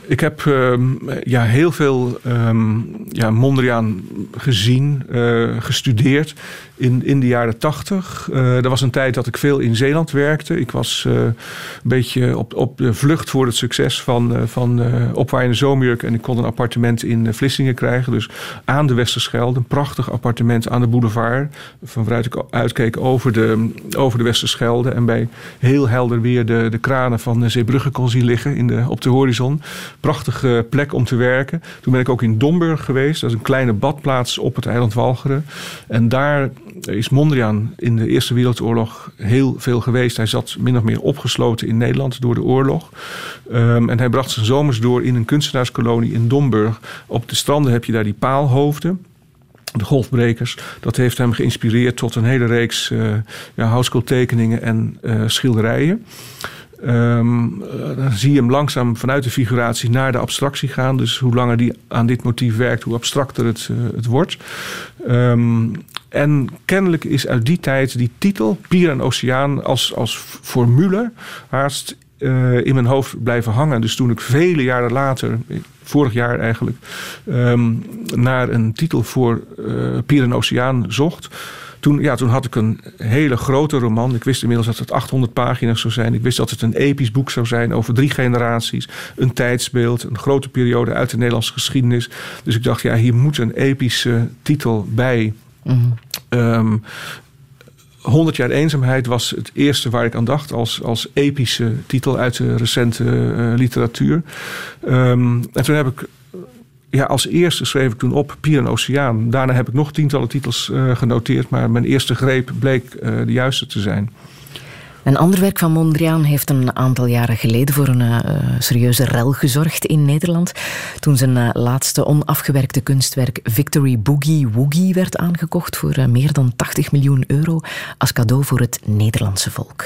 Ik heb um, ja, heel veel um, ja, Mondriaan gezien, uh, gestudeerd in, in de jaren tachtig. Uh, er was een tijd dat ik veel in Zeeland werkte. Ik was uh, een beetje op, op de vlucht voor het succes van, van Opwaaiende Zomerjurk. En ik kon een appartement in Vlissingen krijgen. Dus aan de Westerschelde. Een prachtig appartement aan de boulevard. Van waaruit ik uitkeek over de, over de Westerschelde. En bij heel helder weer de, de kranen van Zeebrugge kon zien liggen in de, op de horizon. Prachtige plek om te werken. Toen ben ik ook in Domburg geweest. Dat is een kleine badplaats op het eiland Walcheren. En daar is Mondriaan in de Eerste Wereldoorlog heel veel geweest. Hij zat min of meer opgesloten in Nederland door de oorlog. Um, en hij bracht zijn zomers door in een kunstenaarskolonie in Domburg. Op de stranden heb je daar die paalhoofden de golfbrekers. Dat heeft hem geïnspireerd tot een hele reeks uh, ja, houtskooltekeningen en uh, schilderijen. Um, dan zie je hem langzaam vanuit de figuratie naar de abstractie gaan. Dus hoe langer die aan dit motief werkt, hoe abstracter het, uh, het wordt. Um, en kennelijk is uit die tijd die titel, Pier en Oceaan, als, als formule haast eh, in mijn hoofd blijven hangen. Dus toen ik vele jaren later, vorig jaar eigenlijk, ehm, naar een titel voor eh Pier en Oceaan zocht. Toen, ja, toen had ik een hele grote roman. Ik wist inmiddels dat het 800 pagina's zou zijn. Ik wist dat het een episch boek zou zijn over drie generaties. Een tijdsbeeld, een grote periode uit de Nederlandse geschiedenis. Dus ik dacht, ja, hier moet een epische titel bij. Ehm 100 jaar eenzaamheid was het eerste waar ik aan dacht als, als epische titel uit de recente eh, literatuur. Ehm, en toen heb ik, ja, als eerste schreef ik toen op Pier en Oceaan. Daarna heb ik nog tientallen titels eh, genoteerd, maar mijn eerste greep bleek eh, de juiste te zijn. Een ander werk van Mondriaan heeft een aantal jaren geleden voor een eh, serieuze rel gezorgd in Nederland. Toen zijn laatste onafgewerkte kunstwerk Victory Boogie Woogie werd aangekocht voor meer dan 80 miljoen euro als cadeau voor het Nederlandse volk.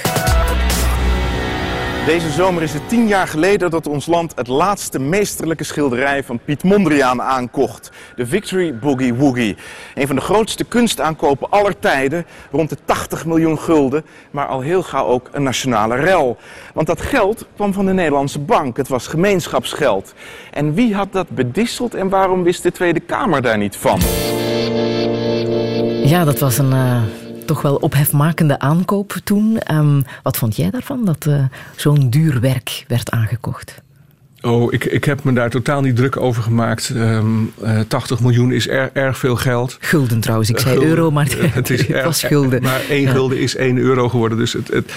Deze zomer is het tien jaar geleden dat ons land het laatste meesterlijke schilderij van Piet Mondriaan aankocht. De Victory Boogie Woogie. Een van de grootste kunstaankopen aller tijden, rond de 80 miljoen gulden, maar al heel gauw ook een nationale rel. Want dat geld kwam van de Nederlandse bank, het was gemeenschapsgeld. En wie had dat bedisseld en waarom wist de Tweede Kamer daar niet van? Ja, dat was een eh, toch wel ophefmakende aankoop toen. Ehm, wat vond jij daarvan, dat eh, zo'n duur werk werd aangekocht? Oh, ik, ik heb me daar totaal niet druk over gemaakt. Ehm, eh, 80 miljoen is er, erg veel geld. Gulden trouwens, ik zei Gulden. euro, maar [laughs] het, is [laughs] was gulden. Maar één Ja. gulden is één euro geworden. Dus het, het,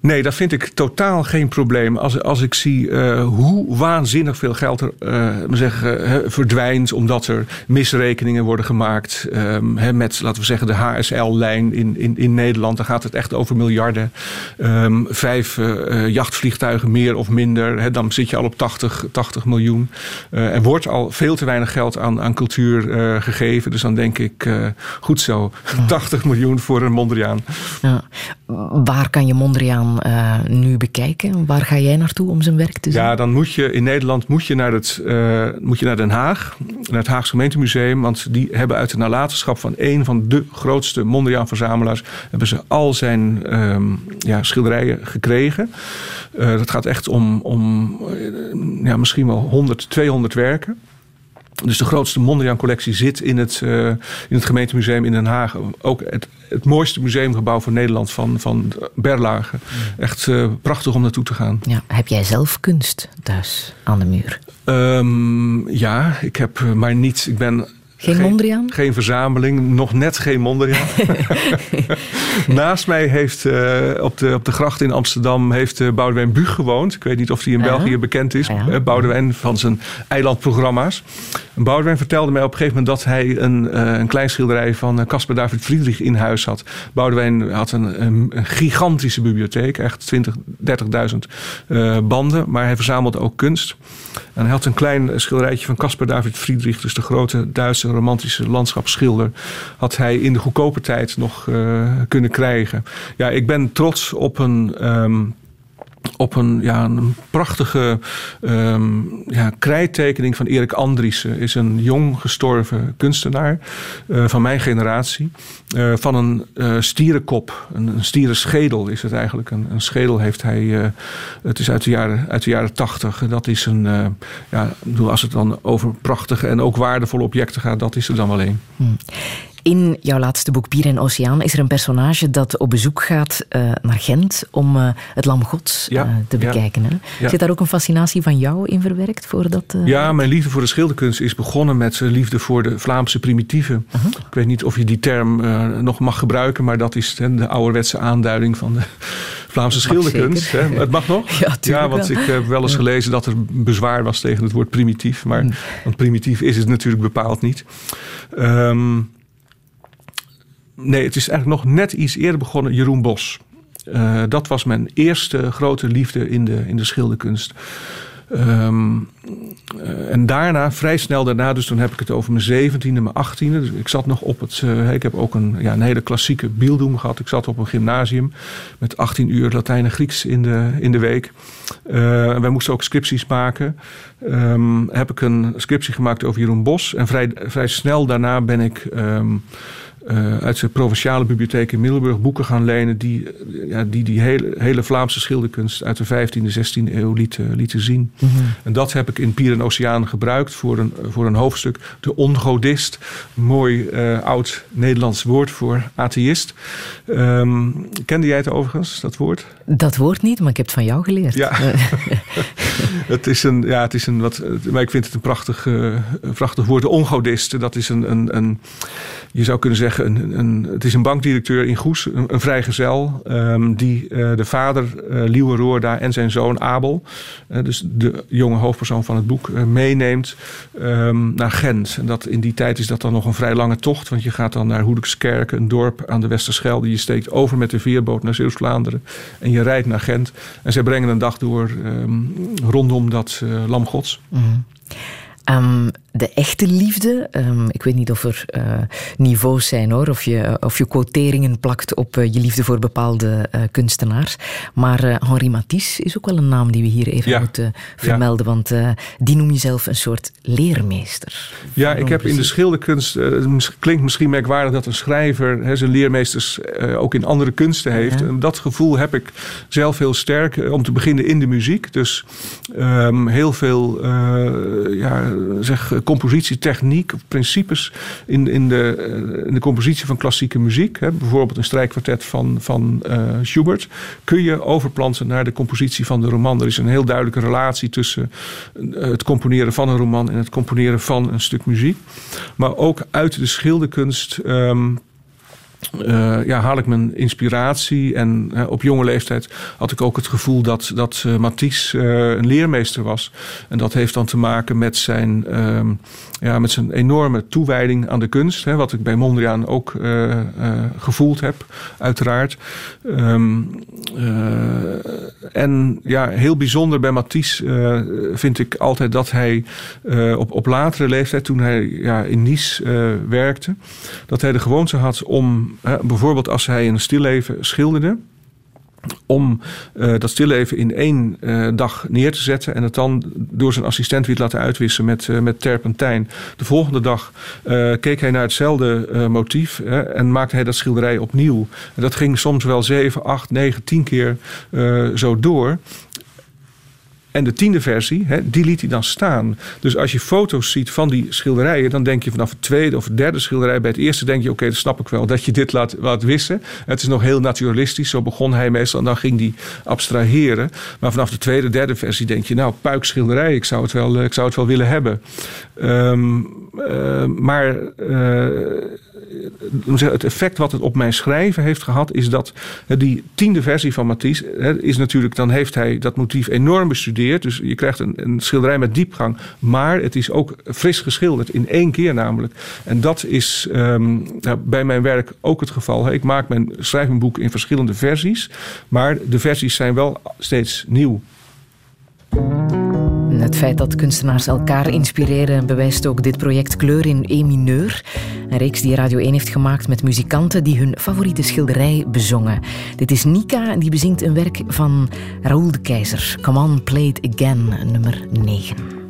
nee, dat vind ik totaal geen probleem. Als, als ik zie eh, hoe waanzinnig veel geld er maar zeggen, verdwijnt... omdat er misrekeningen worden gemaakt ehm, met, laten we zeggen, de HSL-lijn in, in, in Nederland. Dan gaat het echt over miljarden. Ehm, vijf eh, jachtvliegtuigen meer of minder. Dan zit je al op 80, 80 miljoen. Er wordt al veel te weinig geld aan, aan cultuur gegeven. Dus dan denk ik, goed zo, 80 [laughs] miljoen voor een Mondriaan. Ja. Waar kan je Mondriaan eh, nu bekijken? Waar ga jij naartoe om zijn werk te zien? Ja, dan moet je in Nederland moet je naar, het, eh, moet je naar Den Haag, naar het Haagse gemeentemuseum. Want die hebben uit de nalatenschap van een van de grootste Mondriaan-verzamelaars... hebben ze al zijn ehm, ja, schilderijen gekregen. Eh, dat gaat echt om, om ja, misschien wel 100, 200 werken. Dus de grootste Mondriaan-collectie zit in het, eh, in het gemeentemuseum in Den Haag. Ook het, het mooiste museumgebouw van Nederland van, van Berlage. Echt eh, prachtig om naartoe te gaan. Ja, heb jij zelf kunst thuis aan de muur? Ehm, ja, ik heb eh, maar niet. Ik ben. Geen Mondriaan? Geen verzameling, nog net geen Mondriaan. [laughs] Naast mij heeft eh, op, de, op de gracht in Amsterdam heeft uh, Boudewijn Buug gewoond. Ik weet niet of hij in. België bekend is. Ja. Eh, Boudewijn van zijn eilandprogramma's. Boudewijn vertelde mij op een gegeven moment dat hij een, eh, een klein schilderij van eh, Caspar David Friedrich in huis had. Boudewijn had een, een, gigantische bibliotheek, echt 20, 30.000 eh, banden. Maar hij verzamelde ook kunst. En hij had een klein schilderijtje van Caspar David Friedrich, dus de grote Duitse romantische landschapsschilder, had hij in de goedkope tijd nog eh, kunnen krijgen. Ja, ik ben trots op een. ehm, op een, ja, een prachtige ehm, ja, krijttekening van Erik Andriessen. Is een jong gestorven kunstenaar eh, van mijn generatie. Eh, van een eh, stierenkop, een, een stierenschedel is het eigenlijk. Een, een schedel heeft hij, eh, het is uit de jaren, uit de jaren tachtig. Dat is een, eh, ja, als het dan over prachtige en ook waardevolle objecten gaat, dat is er dan wel een. In jouw laatste boek Pier en Oceaan is er een personage dat op bezoek gaat eh, naar Gent om eh, het Lam Gods Ja, eh, te ja. bekijken. Hè? Ja. Zit daar ook een fascinatie van jou in verwerkt? Voor dat, Ja, mijn liefde voor de schilderkunst is begonnen met eh, liefde voor de Vlaamse primitieven. Ik weet niet of je die term nog mag gebruiken, maar dat is hè, de ouderwetse aanduiding van de [laughs] Vlaamse schilderkunst. Hè. Het mag nog? [laughs] Ja, tuurlijk want wel. ik heb wel eens gelezen dat er bezwaar was tegen het woord primitief. Maar, Want primitief is het natuurlijk bepaald niet. Ehm, nee, het is eigenlijk nog net iets eerder begonnen. Jeroen Bos. Eh, dat was mijn eerste grote liefde in de, in de schilderkunst. Ehm, eh, en daarna, vrij snel daarna, dus toen heb ik het over mijn zeventiende, mijn achttiende. Dus ik zat nog op het. eh, ik heb ook een, ja, een hele klassieke Bildung gehad. Ik zat op een gymnasium met 18 uur Latijn en Grieks in de, in de week. En wij moesten ook scripties maken. Ehm, heb ik een scriptie gemaakt over Jeroen Bos. En vrij, vrij snel daarna ben ik. ehm, eh, uit zijn provinciale bibliotheek in Middelburg boeken gaan lenen die eh, ja, die, die hele, hele Vlaamse schilderkunst uit de 15e, 16e eeuw lieten, lieten zien. En dat heb ik in Pier en Oceaan gebruikt voor een, voor een hoofdstuk. De ongodist, mooi eh, oud Nederlands woord voor atheïst. Ehm, kende jij het overigens, dat woord? Dat woord niet, maar ik heb het van jou geleerd. Ja. [laughs] het is een, ja, het is een wat, maar ik vind het een prachtig, een prachtig woord. De ongodist, dat is een, een, een je zou kunnen zeggen, een, een, het is een bankdirecteur in Goes, een, vrijgezel, ehm, die eh, de vader uh, Liewe Roorda en zijn zoon Abel, eh, dus de jonge hoofdpersoon van het boek, eh, meeneemt ehm, naar Gent. En dat, in die tijd is dat dan nog een vrij lange tocht, want je gaat dan naar Hoedekskerk, een dorp aan de Westerschelde. Je steekt over met de veerboot naar Zeeuws-Vlaanderen en je rijdt naar Gent. En zij brengen een dag door ehm, rondom dat Lam Gods. Um, de echte liefde, um, ik weet niet of er uh, niveaus zijn hoor, of je, of je quoteringen plakt op uh, je liefde voor bepaalde uh, kunstenaars. Maar Henri Matisse is ook wel een naam die we hier even Ja. moeten vermelden, Ja. want die noem je zelf een soort leermeester. Ja, ik heb in de schilderkunst. eh, Het klinkt misschien merkwaardig dat een schrijver hè, zijn leermeesters eh, ook in andere kunsten heeft. Ja. En dat gevoel heb ik zelf heel sterk. eh, Om te beginnen in de muziek. Dus ehm, heel veel eh, ja, zeg, eh, compositietechniek, of principes in, in, de, eh, in de compositie van klassieke muziek. Hè. Bijvoorbeeld een strijkkwartet van, van eh, Schubert. Kun je overplanten naar de compositie van de roman. Er is een heel duidelijke relatie tussen eh, het componeren van een roman en het componeren van een stuk muziek. Maar ook uit de schilderkunst. ehm, eh, ja, haal ik mijn inspiratie. En op jonge leeftijd had ik ook het gevoel dat, dat eh, Matisse eh, een leermeester was. En dat heeft dan te maken met zijn, ehm, ja, met zijn enorme toewijding aan de kunst. Hè, wat ik bij Mondriaan ook gevoeld heb, uiteraard. Ehm, eh, en ja, heel bijzonder bij Matisse vind ik altijd dat hij op, op latere leeftijd, toen hij ja, in Nice werkte, dat hij de gewoonte had om, bijvoorbeeld als hij een stilleven schilderde, om eh, dat stilleven in één eh, dag neer te zetten en het dan door zijn assistent weer te laten uitwissen met, eh, met terpentijn. De volgende dag keek hij naar hetzelfde motief en maakte hij dat schilderij opnieuw. En dat ging soms wel 7, 8, 9, 10 keer zo door. En de tiende versie, hè, die liet hij dan staan. Dus als je foto's ziet van die schilderijen, dan denk je vanaf het tweede of derde schilderij bij het eerste, denk je: oké, dat snap ik wel, dat je dit laat, laat wissen. Het is nog heel naturalistisch, zo begon hij meestal en dan ging hij abstraheren. Maar vanaf de tweede, derde versie denk je: nou, puikschilderij, ik zou het wel, eh, ik zou het wel willen hebben. Ehm, eh, maar eh, het effect wat het op mijn schrijven heeft gehad, is dat die tiende versie van Matisse is natuurlijk, dan heeft hij dat motief enorm bestudeerd. Dus je krijgt een, een schilderij met diepgang, maar het is ook fris geschilderd in één keer namelijk. En dat is ehm, nou, bij mijn werk ook het geval. Ik maak mijn, schrijf in verschillende versies, maar de versies zijn wel steeds nieuw. Het feit dat kunstenaars elkaar inspireren bewijst ook dit project Kleur in E mineur. Een reeks die Radio 1 heeft gemaakt met muzikanten die hun favoriete schilderij bezongen. Dit is Nika die bezingt een werk van Raoul de Keizer. Come on, play it again, nummer 9.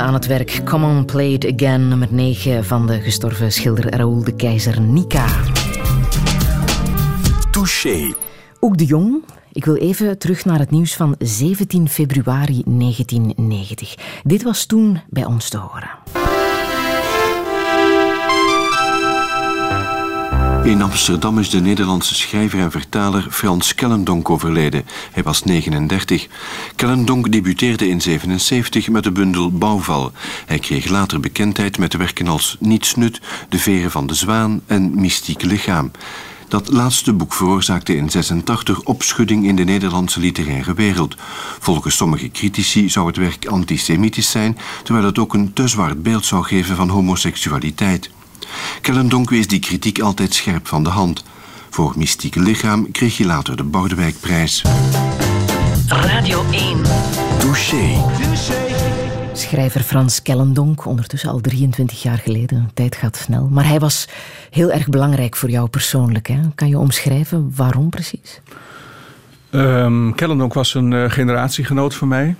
Aan het werk Come On Play It Again, nummer 9 van de gestorven schilder Raoul de Keizer Nika. Touché. Ook de Jong. Ik wil even terug naar het nieuws van 17 februari 1990. Dit was toen bij ons te horen. In Amsterdam is de Nederlandse schrijver en vertaler Frans Kellendonk overleden. Hij was 39. Kellendonk debuteerde in 77 met de bundel Bouwval. Hij kreeg later bekendheid met werken als Nietsnut, De Veren van de Zwaan en Mystiek Lichaam. Dat laatste boek veroorzaakte in 86 opschudding in de Nederlandse literaire wereld. Volgens sommige critici zou het werk antisemitisch zijn, terwijl het ook een te zwart beeld zou geven van homoseksualiteit. Kellendonk wees die kritiek altijd scherp van de hand. Voor Mystieke Lichaam kreeg hij later de Bordewijkprijs. Radio 1. Touché. Schrijver Frans Kellendonk, ondertussen al 23 jaar geleden. De tijd gaat snel. Maar hij was heel erg belangrijk voor jou persoonlijk. Hè? Kan je omschrijven waarom precies? Ehm Kellendonk was een eh, generatiegenoot van mij.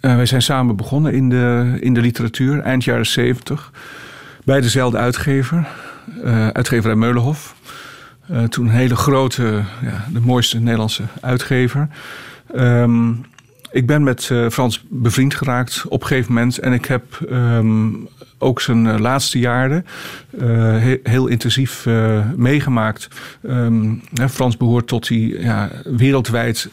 Eh, wij zijn samen begonnen in de, in de literatuur, eind jaren 70. Bij dezelfde uitgever, eh uitgeverij Meulenhof. Eh, toen een hele grote, ja, de mooiste Nederlandse uitgever. Ehm, ik ben met eh, Frans bevriend geraakt op een gegeven moment. En ik heb ehm, ook zijn laatste jaren he- heel intensief meegemaakt. Ehm, hè, Frans behoort tot die ja, wereldwijd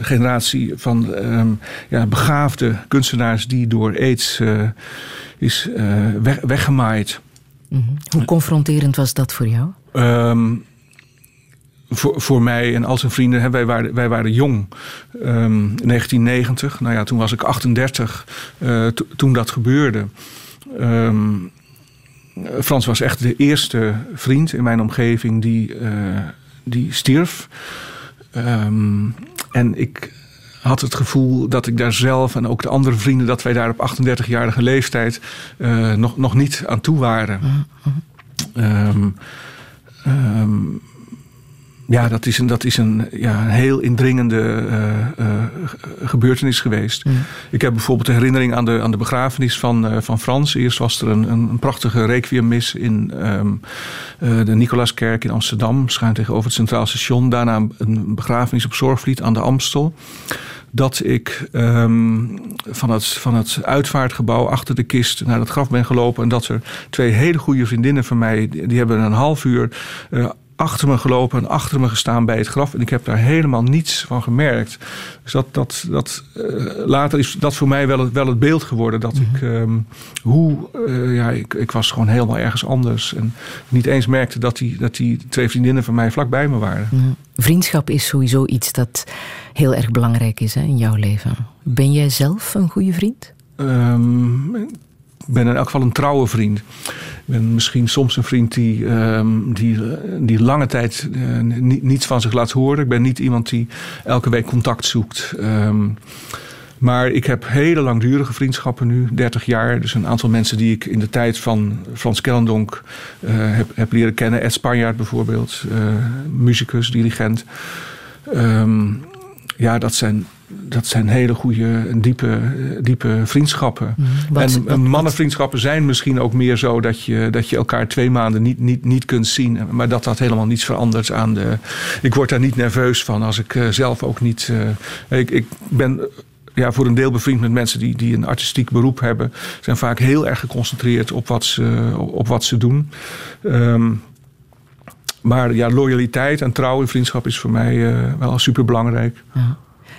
generatie van ehm, ja, begaafde kunstenaars die door aids eh, is eh, weg, weggemaaid. Mhm. Hoe confronterend was dat voor jou? Ehm, voor, voor mij en al zijn vrienden, hè, wij, waren, wij waren jong. Ehm, in 1990, nou ja, toen was ik 38 eh, to- toen dat gebeurde. Ehm, Frans was echt de eerste vriend in mijn omgeving die, eh, die stierf. Ehm, en ik had het gevoel dat ik daar zelf en ook de andere vrienden... dat wij daar op 38-jarige leeftijd eh, nog, nog niet aan toe waren. Ehm, ehm, ja, dat is een, dat is een, ja, een heel indringende eh, eh, gebeurtenis geweest. Ik heb bijvoorbeeld de herinnering aan de, aan de begrafenis van, eh, van Frans. Eerst was er een, een, prachtige requiemmis in ehm, eh, de Nicolaaskerk in Amsterdam, schuin tegenover het Centraal Station. Daarna een begrafenis op Zorgvliet aan de Amstel dat ik ehm, van, het, van het uitvaartgebouw achter de kist naar het graf ben gelopen. En dat er twee hele goede vriendinnen van mij, die, die hebben een half uur eh, achter me gelopen en achter me gestaan bij het graf. En ik heb daar helemaal niets van gemerkt. Dus dat, dat, dat, eh, later is dat voor mij wel het, wel het beeld geworden. Dat ik, ehm, hoe, eh, ja, ik, ik was gewoon helemaal ergens anders. En niet eens merkte dat die, dat die twee vriendinnen van mij vlak bij me waren. Mhm. Vriendschap is sowieso iets dat heel erg belangrijk is hè, in jouw leven. Ben jij zelf een goede vriend? Ehm, ben in elk geval een trouwe vriend. Ik ben misschien soms een vriend die, ehm, die, die lange tijd eh, ni- niets van zich laat horen. Ik ben niet iemand die elke week contact zoekt. Ehm, maar ik heb hele langdurige vriendschappen nu, 30 jaar. Dus een aantal mensen die ik in de tijd van Frans Kellendonk eh, heb, heb leren kennen. Ed Spanjaard bijvoorbeeld, eh, muzikus, dirigent. Ehm, ja, dat zijn, dat zijn hele goede en diepe, diepe vriendschappen. Wat- en wat- mannenvriendschappen zijn misschien ook meer zo dat je, dat je elkaar twee maanden niet, niet, niet kunt zien. Maar dat dat helemaal niets verandert aan de. Ik word daar niet nerveus van als ik eh, zelf ook niet. eh, ik, ik ben. Ja, voor een deel bevriend met mensen die, die een artistiek beroep hebben. Zijn vaak heel erg geconcentreerd op wat ze, op wat ze doen. Ehm, maar ja, loyaliteit en trouw in vriendschap is voor mij eh, wel superbelangrijk.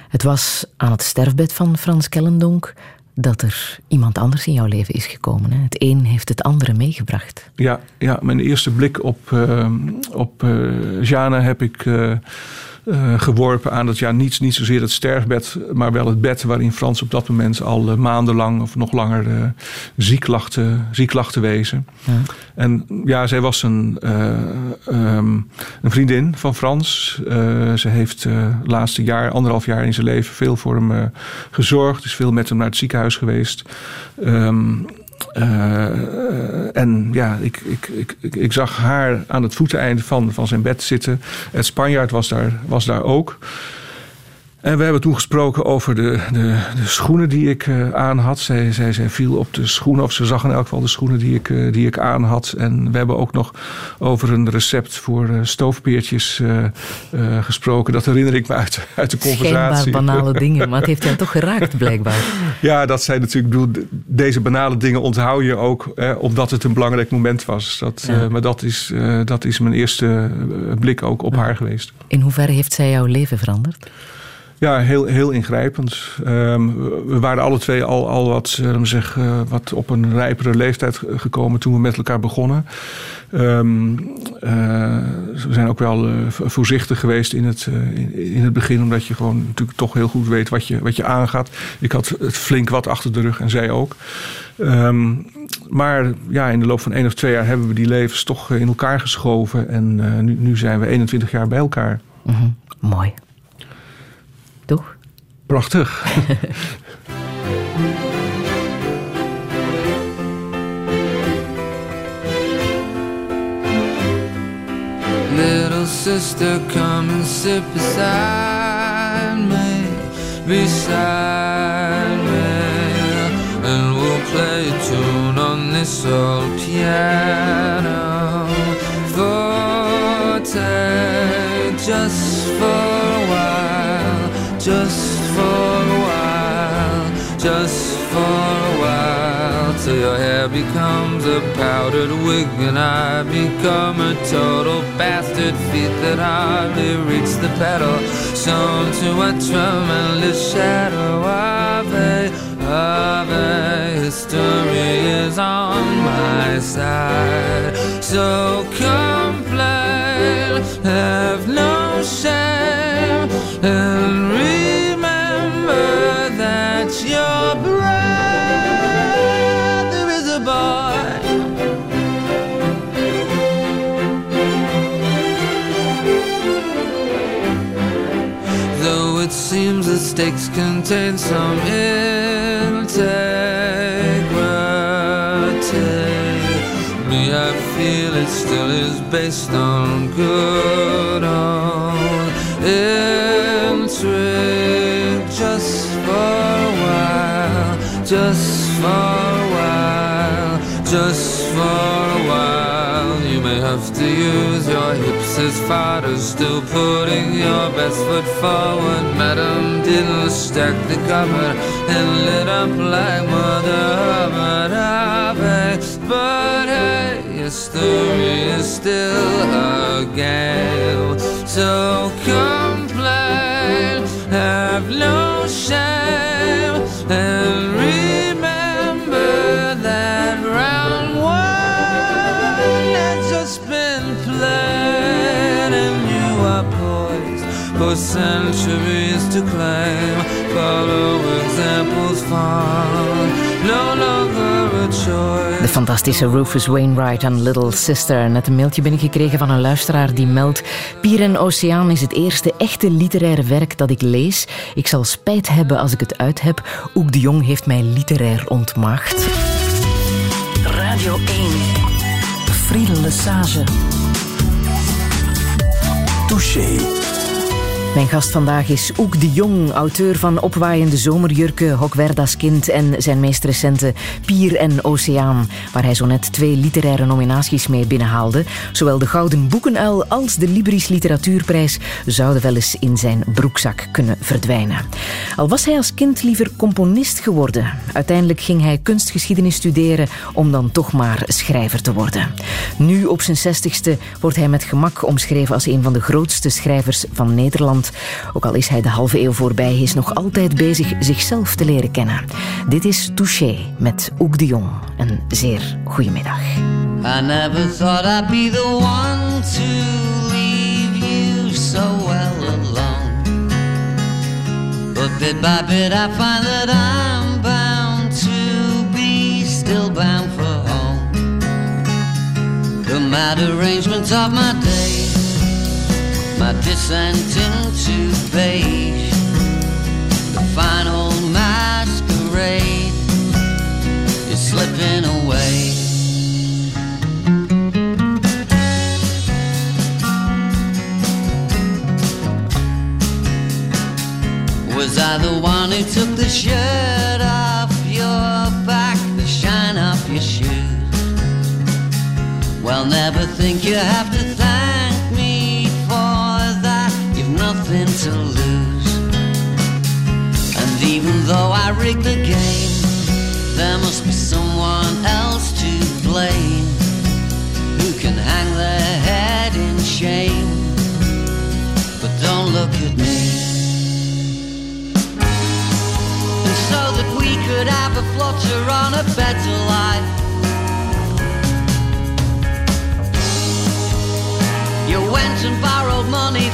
Het was aan het sterfbed van Frans Kellendonk dat er iemand anders in jouw leven is gekomen. Het een heeft het andere meegebracht. Ja, ja mijn eerste blik op, eh, op eh Jana heb ik eh, eh, geworpen aan dat ja, niet, niet zozeer het sterfbed, maar wel het bed waarin Frans op dat moment al eh, maandenlang of nog langer eh, ziek, lag te, ziek lag te wezen. Ja. En ja, zij was een, eh, ehm, een vriendin van Frans. Ze heeft het laatste jaar, anderhalf jaar in zijn leven veel voor hem gezorgd. Is veel met hem naar het ziekenhuis geweest. Ehm, eh, en ja, ik, ik, ik, ik, ik zag haar aan het voeteneinde van, van zijn bed zitten. Het Spanjaard was daar, was daar ook. En we hebben toen gesproken over de, de, de schoenen die ik eh, aan had. Zij, zij, zij viel op de schoenen, of ze zag in elk geval de schoenen die ik, eh, die ik aan had. En we hebben ook nog over een recept voor eh, stoofpeertjes gesproken. Dat herinner ik me uit, uit de Schijnbaar conversatie. banale [laughs] dingen, maar het heeft jou toch geraakt, blijkbaar. Ja, dat zijn natuurlijk, bedoel, deze banale dingen onthoud je ook eh, omdat het een belangrijk moment was. Dat, Ja. eh, maar dat is, dat is mijn eerste blik ook op haar geweest. In hoeverre heeft zij jouw leven veranderd? Ja, heel, heel ingrijpend. Ehm, we waren alle twee al, al wat, zullen we zeggen, eh, wat op een rijpere leeftijd ge- gekomen toen we met elkaar begonnen. Ehm, eh, we zijn ook wel eh, vo- voorzichtig geweest in het, eh, in, in het begin, omdat je gewoon natuurlijk toch heel goed weet wat je, wat je aangaat. Ik had het flink wat achter de rug en zij ook. Ehm, maar ja, in de loop van één of twee jaar hebben we die levens toch eh, in elkaar geschoven. En eh, nu, nu zijn we 21 jaar bij elkaar. Mhm, Mooi. Prachtig. [laughs] Little sister, come and sit beside me, beside me, and we'll play a tune on this old piano. Forte, just for till your hair becomes a powdered wig and I become a total bastard. Feet that hardly reach the pedal, sewn to a tremendous shadow of a, of a history is on my side. So complain, have no shame, and seems the stakes contain some integrity, me I feel it still is based on good old intrigue. Just for a while, just for a while, just for a while. You may have to use your as fodder, still putting your best foot forward. Madam didn't stack the cupboard and lit up like Mother Hubbard. But hey, history is still a game. So complain, have no shame, and remember for centuries to claim. Following samples fall. No longer a choice. De fantastische Rufus Wainwright en Little Sister. Net een mailtje binnengekregen van een luisteraar die meldt... Pier en Oceaan is het eerste echte literaire werk dat ik lees. Ik zal spijt hebben als ik het uit heb. Oek de Jong heeft mij literair ontmaagd. Radio 1. Friedel Lesage. Touché. Mijn gast vandaag is Oek de Jong, auteur van Opwaaiende Zomerjurken, Hokwerda's Kind en zijn meest recente Pier en Oceaan, waar hij zo net twee literaire nominaties mee binnenhaalde. Zowel de Gouden Boekenuil als de Libris Literatuurprijs zouden wel eens in zijn broekzak kunnen verdwijnen. Al was hij als kind liever componist geworden. Uiteindelijk ging hij kunstgeschiedenis studeren om dan toch maar schrijver te worden. Nu op zijn zestigste wordt hij met gemak omschreven als een van de grootste schrijvers van Nederland. Ook al is hij de halve eeuw voorbij, is nog altijd bezig zichzelf te leren kennen. Dit is Touché met Oek de Jong. Een zeer goedemiddag. I never thought I'd be the one to leave you so well alone. But bit by bit I find that I'm bound to be still bound for home. The mad arrangement of my days, my descent into beige, the final masquerade is slipping away. Was I the one who took the shirt off your back, the shine off your shoes? Well, never think you have to on a better life. You went and borrowed money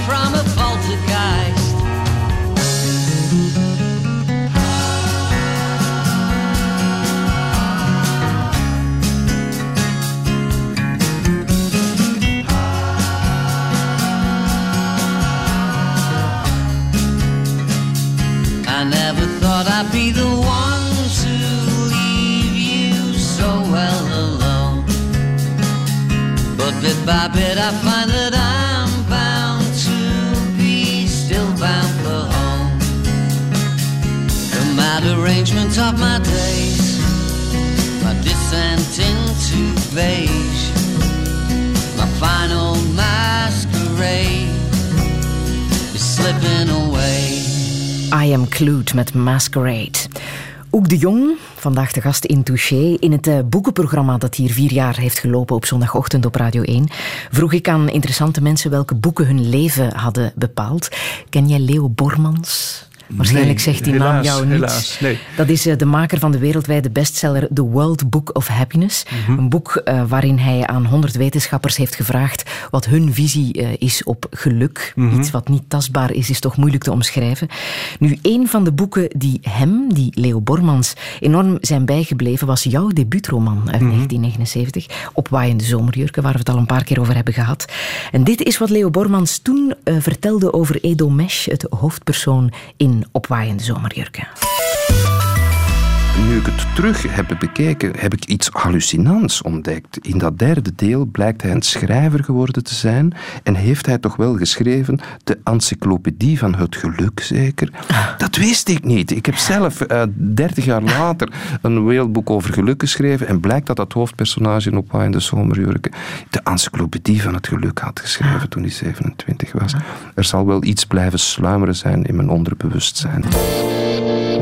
I find that I'm bound to be still bound for home. The mad of my days, my descent into beige, my final masquerade is slipping away. I Am Clued met Masquerade. Oek de Jong, vandaag de gast in Touché. In het eh, boekenprogramma dat hier vier jaar heeft gelopen op zondagochtend op Radio 1, vroeg ik aan interessante mensen welke boeken hun leven hadden bepaald. Ken jij Leo Bormans? Waarschijnlijk Nee, zegt die naam helaas, jou niets. nee. Dat is eh, de maker van de wereldwijde bestseller The World Book of Happiness. Mhm. Een boek eh, waarin hij aan 100 wetenschappers heeft gevraagd wat hun visie eh, is op geluk. Mhm. Iets wat niet tastbaar is, is toch moeilijk te omschrijven. Nu, een van de boeken die hem, die Leo Bormans, enorm zijn bijgebleven, was jouw debuutroman uit Mhm. 1979, Opwaaiende Zomerjurken, waar we het al een paar keer over hebben gehad. En dit is wat Leo Bormans toen vertelde over Edo Mesh, het hoofdpersoon in Opwaaiende Zomerjurken. Nu ik het terug heb bekeken, heb ik iets hallucinants ontdekt. In dat derde deel blijkt hij een schrijver geworden te zijn en heeft hij toch wel geschreven de encyclopedie van het geluk, zeker? Dat wist ik niet. Ik heb zelf eh, dertig jaar later een wereldboek over geluk geschreven en blijkt dat dat hoofdpersonage in Opwaaiende Zomerjurken de encyclopedie van het geluk had geschreven toen hij 27 was. Er zal wel iets blijven sluimeren zijn in mijn onderbewustzijn.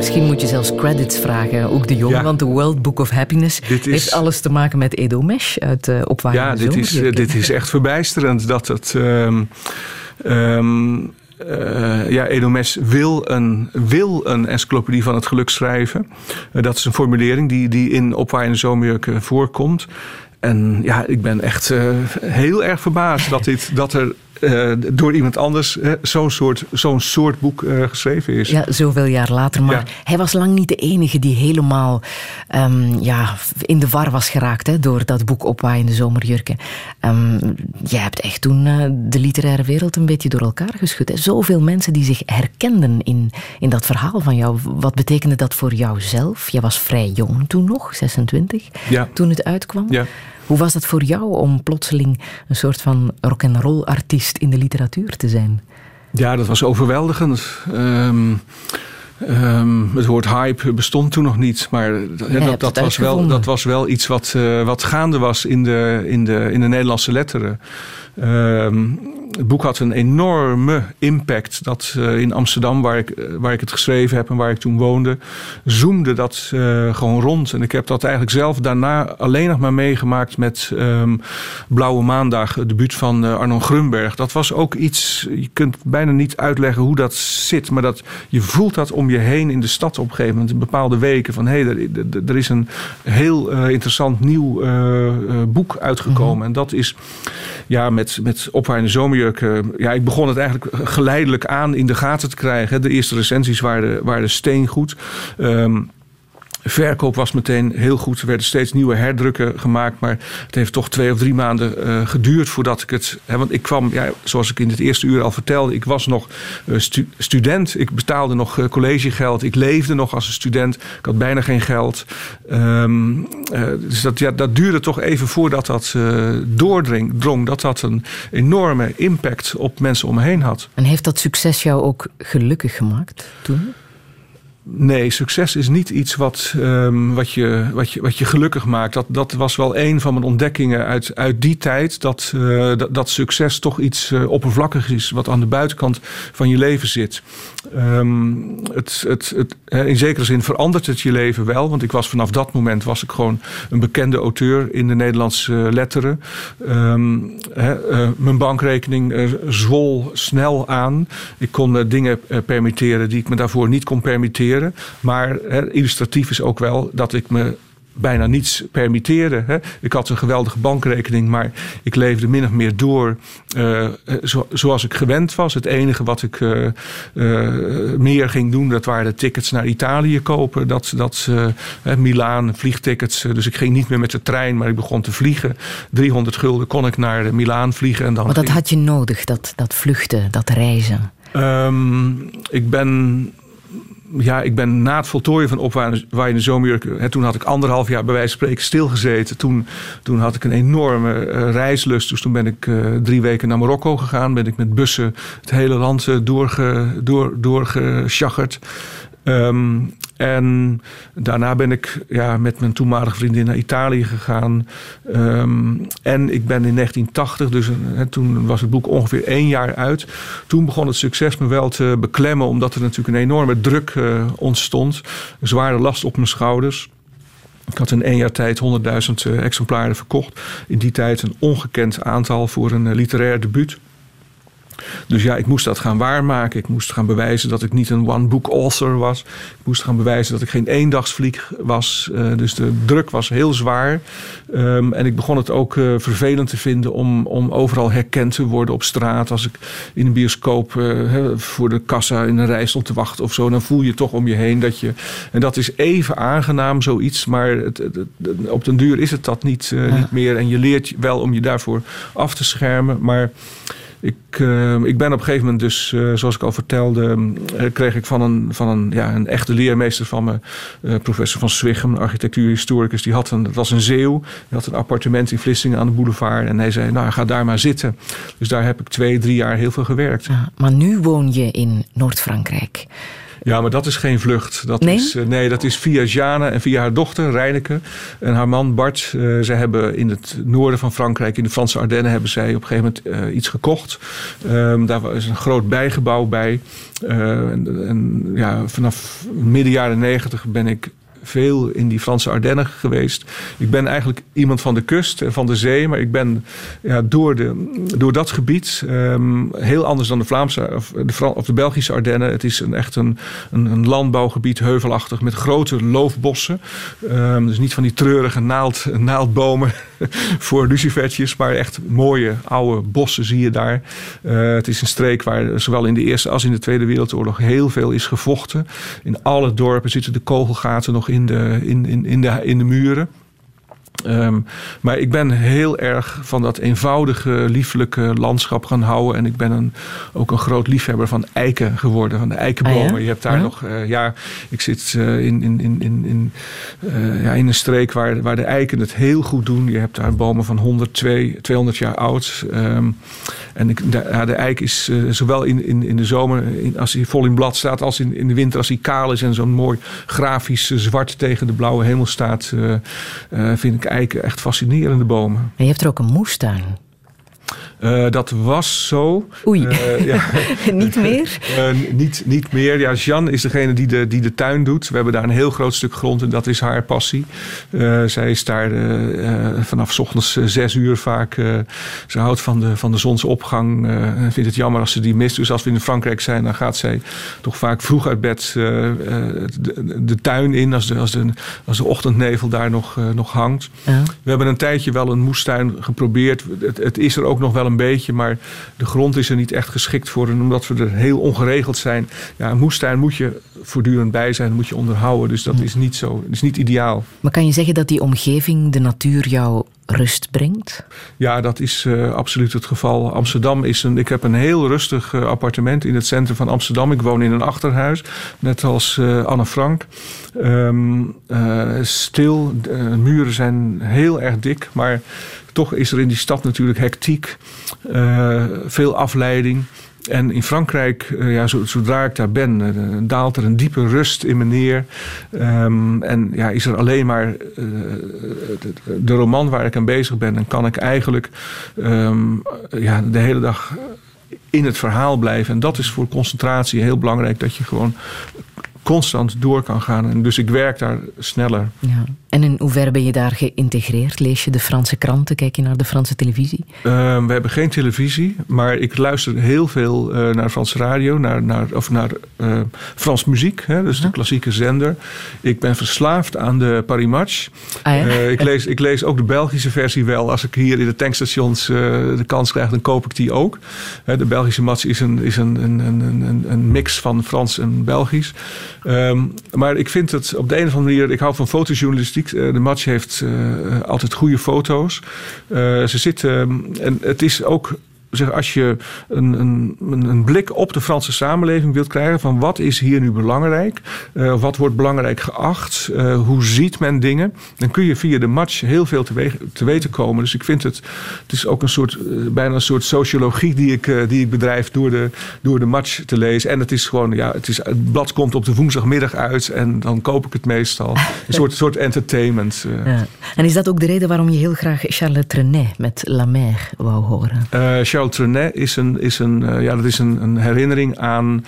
Misschien moet je zelfs credits vragen, ook de jong, want de World Book of Happiness heeft alles te maken met Edo Mesh uit uh, Opwaaiende Ja, dit is, Zomerjurken. dit is echt verbijsterend dat het... ehm, ehm, eh, ja, Edomes wil een, wil een encyclopedie van het geluk schrijven. Eh, dat is een formulering die, die in Opwaaiende Zomerjurken voorkomt. En ja, ik ben echt eh, heel erg verbaasd dat, dit, dat er eh, door iemand anders eh, zo'n soort, zo'n soort boek eh, geschreven is. Ja, zoveel jaar later. Maar Ja. hij was lang niet de enige die helemaal ehm, ja, in de war was geraakt hè, door dat boek Opwaaiende Zomerjurken. Ehm, jij hebt echt toen eh, de literaire wereld een beetje door elkaar geschud. Hè. Zoveel mensen die zich herkenden in, in dat verhaal van jou. Wat betekende dat voor jou zelf? Jij was vrij jong toen nog, 26, Ja. toen het uitkwam. Ja. Hoe was dat voor jou om plotseling een soort van rock'n'roll artiest in de literatuur te zijn? Ja, dat was overweldigend. Ehm, ehm, het woord hype bestond toen nog niet, maar dat, Jij dat, dat, was, wel, dat was wel iets wat, eh, wat gaande was in de, in de, in de Nederlandse letteren. Ehm, het boek had een enorme impact. Dat eh, in Amsterdam, waar ik, eh, waar ik het geschreven heb en waar ik toen woonde, zoomde dat eh, gewoon rond. En ik heb dat eigenlijk zelf daarna alleen nog maar meegemaakt met ehm, Blauwe Maandag, het debuut van eh, Arno Grunberg. Dat was ook iets, je kunt bijna niet uitleggen hoe dat zit, maar dat, je voelt dat om je heen in de stad op een gegeven moment, in bepaalde weken. Van hé, hey, er, is een heel interessant nieuw boek uitgekomen. En dat is ja, met, met opwaaiende zomerjurk. eh, ja, ik begon het eigenlijk geleidelijk aan in de gaten te krijgen. De eerste recensies waren, waren steengoed. Ehm Verkoop was meteen heel goed. Er werden steeds nieuwe herdrukken gemaakt. Maar het heeft toch twee of drie maanden eh, geduurd voordat ik het. Hè, want ik kwam, ja, zoals ik in het eerste uur al vertelde, ik was nog eh, stu- student. Ik betaalde nog eh, collegegeld. Ik leefde nog als een student. Ik had bijna geen geld. Ehm, eh, dus dat, ja, dat duurde toch even voordat dat doordring, drong. Dat dat een enorme impact op mensen om me heen had. En heeft dat succes jou ook gelukkig gemaakt toen? Nee, succes is niet iets wat, ehm, wat, je, wat, je, wat je gelukkig maakt. Dat, dat was wel een van mijn ontdekkingen uit, uit die tijd. Dat, eh, dat, succes toch iets eh, oppervlakkigs is, wat aan de buitenkant van je leven zit. Ehm, het, het, het, in zekere zin verandert het je leven wel. Want ik was vanaf dat moment was ik gewoon een bekende auteur in de Nederlandse letteren. Ehm, eh, mijn bankrekening zwol snel aan. Ik kon dingen permitteren die ik me daarvoor niet kon permitteren. Maar hè, illustratief is ook wel dat ik me bijna niets permitteerde. Hè. Ik had een geweldige bankrekening, maar ik leefde min of meer door eh, zo, zoals ik gewend was. Het enige wat ik eh, eh, meer ging doen, dat waren de tickets naar Italië kopen. Dat, dat Milaan, vliegtickets. Dus ik ging niet meer met de trein, maar ik begon te vliegen. 300 gulden kon ik naar Milaan vliegen. En dan Maar dat ging- had je nodig, dat, dat vluchten, dat reizen. Ehm, ik ben. Ja, ik ben na het voltooien van opwaaiende zomerjurk... Hè, toen had ik anderhalf jaar bij wijze van spreken stilgezeten. Toen, toen had ik een enorme eh, reislust. Dus toen ben ik eh, drie weken naar Marokko gegaan. Ben ik met bussen het hele land eh, doorge, door. Ehm, en daarna ben ik ja, met mijn toenmalige vriendin naar Italië gegaan. Ehm, en ik ben in 1980, dus toen was het boek ongeveer één jaar uit. Toen begon het succes me wel te beklemmen, omdat er natuurlijk een enorme druk eh, ontstond. Een zware last op mijn schouders. Ik had in één jaar tijd 100.000 eh, exemplaren verkocht. In die tijd een ongekend aantal voor een eh, literair debuut. Dus ja, ik moest dat gaan waarmaken. Ik moest gaan bewijzen dat ik niet een one-book author was. Ik moest gaan bewijzen dat ik geen eendagsvlieg was. Eh, dus de druk was heel zwaar. Ehm, en ik begon het ook eh, vervelend te vinden om, om overal herkend te worden op straat. Als ik in een bioscoop eh, voor de kassa in een rij stond te wachten of zo, dan voel je toch om je heen dat je. En dat is even aangenaam, zoiets. Maar het, het- het- op den duur is het dat niet, Ja. niet meer. En je leert wel om je daarvoor af te schermen. Maar. Ik, eh, ik ben op een gegeven moment dus, eh, zoals ik al vertelde, eh, kreeg ik van een, van een, ja, een echte leermeester van me, eh, professor van een architectuurhistoricus, die had een, dat was een zeeuw, die had een appartement in Vlissingen aan de boulevard en hij zei, nou ga daar maar zitten. Dus daar heb ik twee, drie jaar heel veel gewerkt. Maar nu woon je in Noord-Frankrijk. Ja, maar dat is geen vlucht. Dat Nee? Is, eh, nee, dat is via Jana en via haar dochter Reineke en haar man Bart. Eh, zij hebben in het noorden van Frankrijk, in de Franse Ardennen, hebben zij op een gegeven moment eh, iets gekocht. Ehm, daar was een groot bijgebouw bij. En, en ja, vanaf midden jaren negentig ben ik veel in die Franse Ardennen geweest. Ik ben eigenlijk iemand van de kust en van de zee, maar ik ben ja, door, de, door dat gebied ehm, heel anders dan de Vlaamse of de, de Belgische Ardennen. Het is een, echt een, een, een landbouwgebied, heuvelachtig, met grote loofbossen. Ehm, dus niet van die treurige naald, naaldbomen [laughs] voor lucifertjes, maar echt mooie oude bossen zie je daar. Eh, het is een streek waar zowel in de Eerste als in de Tweede Wereldoorlog heel veel is gevochten. In alle dorpen zitten de kogelgaten nog in de, in, in, in de, in de muren. Ehm, maar ik ben heel erg van dat eenvoudige, lieflijke landschap gaan houden. En ik ben een, ook een groot liefhebber van eiken geworden, van de eikenbomen. Ah, ja? Je hebt daar nog, eh, ja, ik zit eh, in, in, in, in, in, eh, ja, in een streek waar, waar de eiken het heel goed doen. Je hebt daar bomen van 100, 200 jaar oud. Ehm, en ik, de, ja, de eik is zowel in, in, in de zomer, in, als hij vol in blad staat, als in, in de winter als hij kaal is en zo'n mooi grafisch zwart tegen de blauwe hemel staat, vind ik eiken echt fascinerende bomen. En je hebt er ook een moestuin. Eh, dat was zo. Oei. Eh, ja. [laughs] Niet meer? [laughs] Eh, niet, niet meer. Ja, Jeanne is degene die de, die de tuin doet. We hebben daar een heel groot stuk grond en dat is haar passie. Zij is daar vanaf ochtends zes uur vaak. ze houdt van de, van de zonsopgang en vindt het jammer als ze die mist. Dus als we in Frankrijk zijn, dan gaat zij toch vaak vroeg uit bed de, de tuin in. Als de, als de, als de ochtendnevel daar nog, nog hangt. Ja. We hebben een tijdje wel een moestuin geprobeerd. Het, het is er ook nog wel een beetje, maar de grond is er niet echt geschikt voor. En omdat we er heel ongeregeld zijn. Ja, een moestuin moet je voortdurend bij zijn, moet je onderhouden. Dus dat is niet zo, is niet ideaal. Maar kan je zeggen dat die omgeving, de natuur, jou rust brengt? Ja, dat is eh, absoluut het geval. Amsterdam is een. Ik heb een heel rustig eh, appartement in het centrum van Amsterdam. Ik woon in een achterhuis, net als eh, Anne Frank. Ehm, eh, stil, de muren zijn heel erg dik, maar toch is er in die stad natuurlijk hectiek, eh, veel afleiding. En in Frankrijk, eh, ja, zo- zodra ik daar ben, eh, daalt er een diepe rust in me neer. Ehm, en ja, is er alleen maar de, roman waar ik aan bezig ben. En kan ik eigenlijk ehm, ja, de hele dag in het verhaal blijven. En dat is voor concentratie heel belangrijk. Dat je gewoon constant door kan gaan. En dus ik werk daar sneller. Ja. En in hoeverre ben je daar geïntegreerd? Lees je de Franse kranten? Kijk je naar de Franse televisie? Ehm, we hebben geen televisie, maar ik luister heel veel eh, naar Franse radio, naar, naar, of naar eh, Frans muziek, hè, dus de klassieke zender. Ik ben verslaafd aan de Paris Match. Ah, ja? Eh, ik, lees, ik lees ook de Belgische versie wel. Als ik hier in de tankstations de kans krijg, dan koop ik die ook. De Belgische match is een, is een, een, een, een, een mix van Frans en Belgisch. Ehm, maar ik vind het op de een of andere manier, ik hou van fotojournalistiek. Eh, de match heeft eh, altijd goede foto's. Eh, ze zitten, en het is ook zeg, als je een, een, een blik op de Franse samenleving wilt krijgen van wat is hier nu belangrijk, Eh, wat wordt belangrijk geacht, Eh, hoe ziet men dingen, dan kun je via de match heel veel te, we- te weten komen. Dus ik vind het, het is ook een soort, eh, bijna een soort sociologie die ik, die ik bedrijf door de, door de match te lezen. En het is gewoon, ja, het, is, het blad komt op de woensdagmiddag uit en dan koop ik het meestal. Een soort, soort entertainment. Ja. En is dat ook de reden waarom je heel graag Charles Trenet met La Mer wou horen? Charles Trenet is een, is een, eh, ja, dat is een, een herinnering aan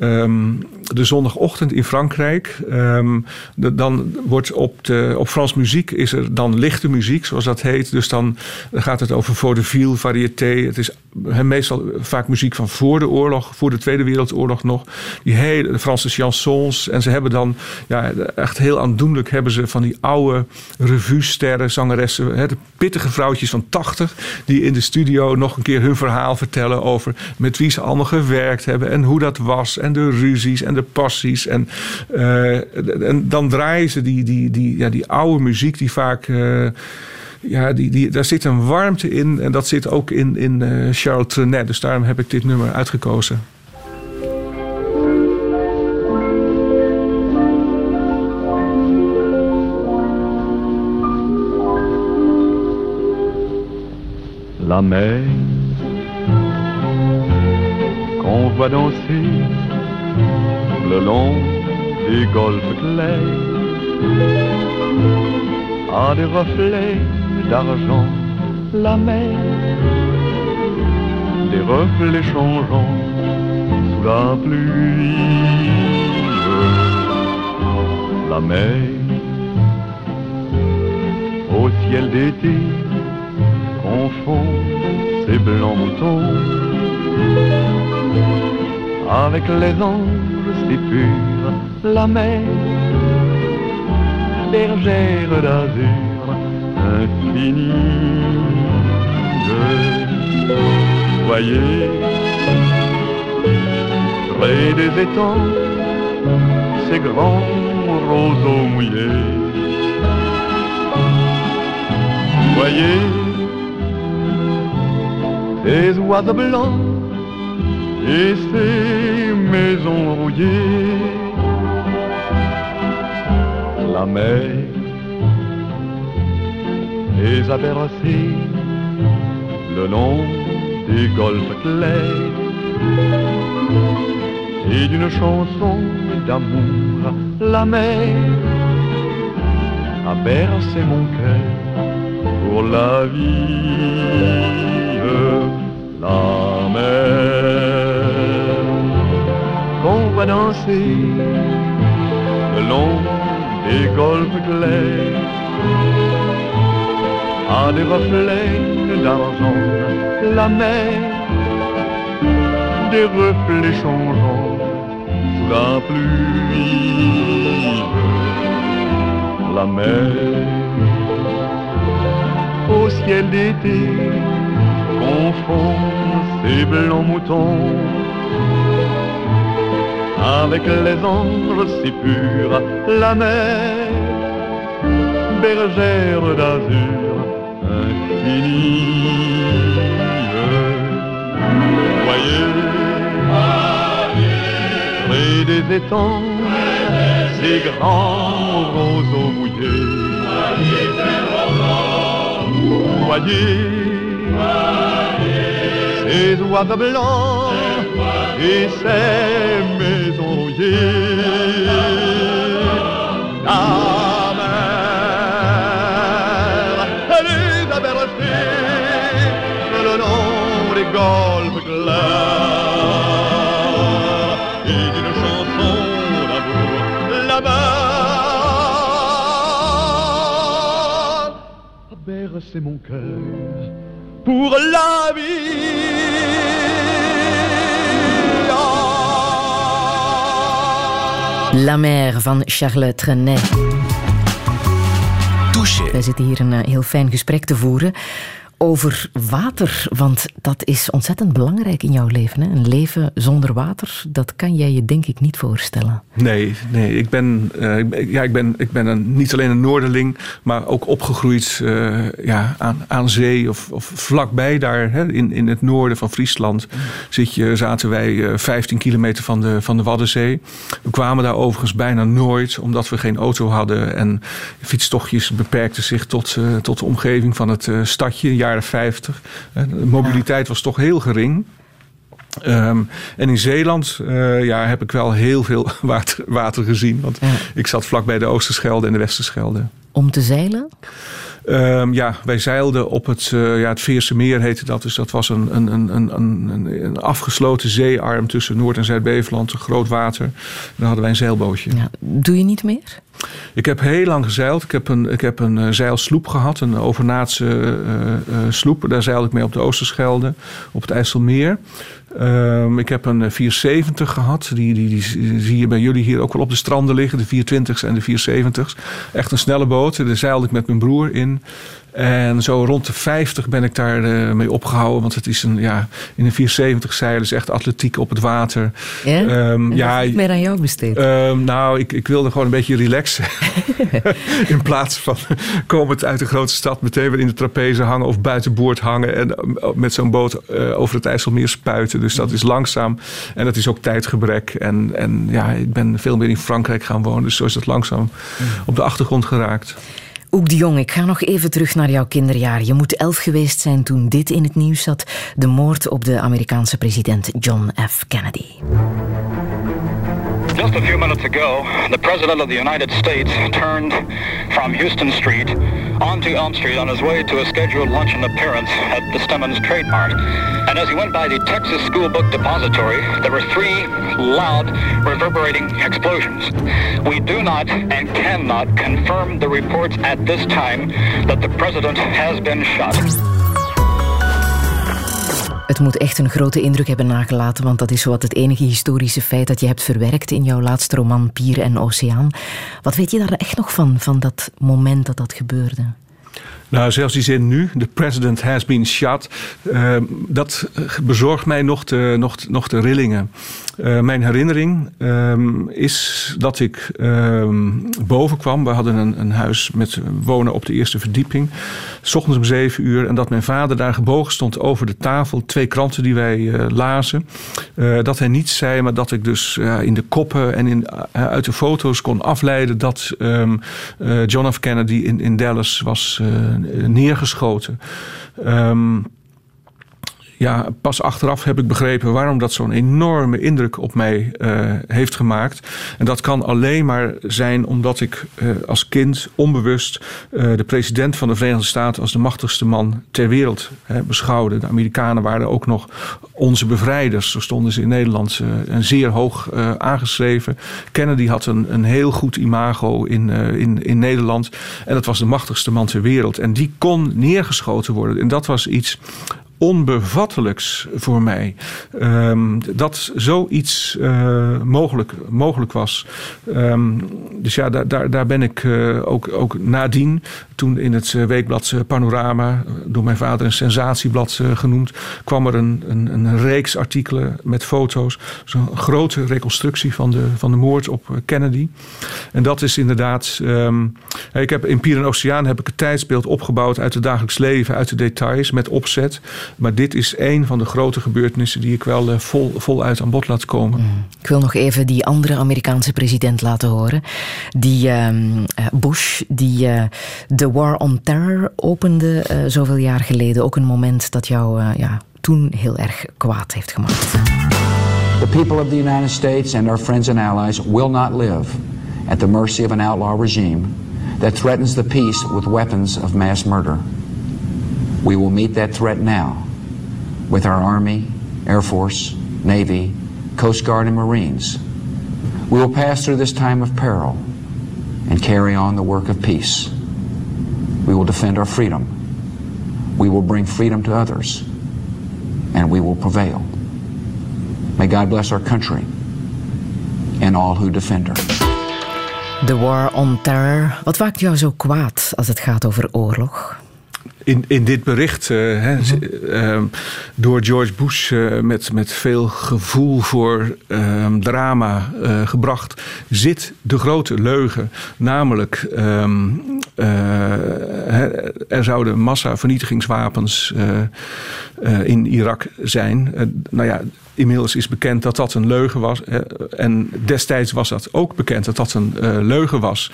ehm, de zondagochtend in Frankrijk. Ehm, dan wordt op, de, op Frans muziek is er dan lichte muziek, zoals dat heet. Dus dan gaat het over vaudeville, variété. Het is meestal vaak muziek van voor de oorlog, voor de Tweede Wereldoorlog nog. Die hele de Franse chansons. En ze hebben dan ja, echt heel aandoenlijk hebben ze van die oude revue-sterren, zangeressen, de pittige vrouwtjes van 80, die in de studio nog een keer hun verhaal vertellen over met wie ze allemaal gewerkt hebben en hoe dat was de ruzies en de passies. En, eh, en dan draaien ze die, die, die, ja, die oude muziek die vaak. eh, ja, die, die, daar zit een warmte in en dat zit ook in, in eh, Charles Trenet. Dus daarom heb ik dit nummer uitgekozen. La mer qu'on voit danser le long des golfes clairs a des reflets d'argent. La mer, des reflets changeants sous la pluie. La mer ciel d'été confond ses blancs moutons avec les anges si purs, la mer, bergère d'azur infinie. Voyez, près des étangs, ces grands roseaux mouillés. Voyez, ces oiseaux blancs et ces maisons rouillées. La mer les a bercés le long des golfes clairs et d'une chanson d'amour, la mer a bercé mon cœur pour la vie, la mer danser le long des golfes clairs. À des reflets d'argent, la mer, des reflets changeants sous la pluie, la mer, au ciel d'été, confond ses blancs moutons avec les anges si purs, la mer, bergère d'azur infinie. Voyez, près des étangs, ces grands roseaux mouillés. Voyez, ces oiseaux blancs et ces maisons rouillées. La mer, elle les a bercés le long des golfes clairs et d'une chanson d'amour là-bas a bercé mon cœur pour la vie. La Mer van Charles Trenet. Wij zitten hier een eh, heel fijn gesprek te voeren over water, want dat is ontzettend belangrijk in jouw leven. Hè? Een leven zonder water, dat kan jij je denk ik niet voorstellen. Nee, nee ik, ben, eh, ja, ik ben, ik ben een, niet alleen een Noorderling, maar ook opgegroeid eh, ja, aan, aan zee of, of vlakbij daar. Hè, in, in het noorden van Friesland zit je, zaten wij eh, 15 kilometer van de, van de Waddenzee. We kwamen daar overigens bijna nooit, omdat we geen auto hadden. En fietstochtjes beperkten zich tot, eh, tot de omgeving van het eh, stadje, jaren 50. Eh, de mobiliteit was toch heel gering. Ehm, en in Zeeland eh, ja, heb ik wel heel veel [laughs] water, water gezien. Want ik zat vlakbij de Oosterschelde en de Westerschelde. Om te zeilen? Ehm, ja, wij zeilden op het, eh, ja, het Veerse Meer heette dat. Dus dat was een, een, een, een, een, afgesloten zeearm tussen Noord- en Zuid-Beveland. Een groot water. En dan hadden wij een zeilbootje. Doe je niet meer? Ik heb heel lang gezeild. Ik heb een, ik heb een eh, zeilsloep gehad, een overnaatse eh, sloep. Daar zeilde ik mee op de Oosterschelde, op het IJsselmeer. Ehm, ik heb een eh, 470 gehad. Die, die, die zie je bij jullie hier ook wel op de stranden liggen. De 420's en de 470's. Echt een snelle boot. Daar zeilde ik met mijn broer in. En zo rond de 50 ben ik daar eh, mee opgehouden. Want het is een, ja, in een 470 zeilen is echt atletiek op het water. Ja? En ja, meer aan jou besteed. Ehm, nou, ik, ik wilde gewoon een beetje relaxen. [laughs] [laughs] in plaats van komend uit de grote stad meteen weer in de trapeze hangen of buitenboord hangen en eh, met zo'n boot eh, over het IJsselmeer spuiten. Dus dat is langzaam en dat is ook tijdgebrek. En, en ja, ik ben veel meer in Frankrijk gaan wonen, dus zo is dat langzaam op de achtergrond geraakt. Oek de Jong, ik ga nog even terug naar jouw kinderjaar. Je moet elf geweest zijn toen dit in het nieuws zat. De moord op de Amerikaanse president John F. Kennedy. Just a few minutes ago, the President of the United States turned from Houston Street onto Elm Street on his way to a scheduled luncheon appearance at the Stemmons Trade Mart. And as he went by the Texas School Book Depository, there were three loud, reverberating explosions. We do not and cannot confirm the reports at this time that the President has been shot. Het moet echt een grote indruk hebben nagelaten, want dat is zowat het enige historische feit dat je hebt verwerkt in jouw laatste roman Pier en Oceaan. Wat weet je daar echt nog van, van dat moment dat dat gebeurde? Nou, zelfs die zin nu, the president has been shot, uh, dat bezorgt mij nog de, nog, nog de rillingen. Uh, mijn herinnering um, is dat ik um, boven kwam. We hadden een, een, huis met wonen op de eerste verdieping. S ochtends om zeven uur. En dat mijn vader daar gebogen stond over de tafel. Twee kranten die wij uh, lazen. dat hij niets zei, maar dat ik dus in de koppen en in, uit de foto's kon afleiden dat John F. Kennedy in, in Dallas was neergeschoten. Um, ja, pas achteraf heb ik begrepen waarom dat zo'n enorme indruk op mij uh, heeft gemaakt. En dat kan alleen maar zijn omdat ik uh, als kind onbewust uh, de president van de Verenigde Staten als de machtigste man ter wereld beschouwde. De Amerikanen waren ook nog onze bevrijders, zo stonden ze in Nederland en zeer hoog aangeschreven. Kennedy had een, een heel goed imago in, in, in Nederland en dat was de machtigste man ter wereld. En die kon neergeschoten worden. En dat was iets onbevattelijks voor mij. Um, dat zoiets uh, mogelijk, mogelijk was. Um, dus ja, daar, daar, daar ben ik uh, ook, ook nadien, toen in het weekblad Panorama, door mijn vader een sensatieblad genoemd, kwam er een, een, een reeks artikelen met foto's. Zo'n grote reconstructie van de, van de moord op Kennedy. En dat is inderdaad. Um, ik heb in Pier en Oceaan heb ik het tijdsbeeld opgebouwd uit het dagelijks leven, uit de details, met opzet. Maar dit is een van de grote gebeurtenissen die ik wel uh, vol, voluit aan bod laat komen. Mm. Ik wil nog even die andere Amerikaanse president laten horen. Die uh, Bush, die uh, de War on Terror opende zoveel jaar geleden. Ook een moment dat jou ja, toen heel erg kwaad heeft gemaakt. The people of the United States and our friends and allies will not live at the mercy of an outlaw regime that threatens the peace with weapons of mass murder. We will meet that threat now with our Army, Air Force, Navy, Coast Guard, and Marines. We will pass through this time of peril and carry on the work of peace. We will defend our freedom. We will bring freedom to others. And we will prevail. May God bless our country and all who defend her. The War on Terror. Wat maakt jou zo kwaad als het gaat over oorlog? In, in dit bericht, uh, hè, uh, door George Bush uh, met, met veel gevoel voor ehm, drama gebracht, zit de grote leugen. Namelijk, ehm, er zouden massavernietigingswapens in Irak zijn. nou ja, Inmiddels is bekend dat dat een leugen was. En destijds was dat ook bekend dat dat een uh, leugen was.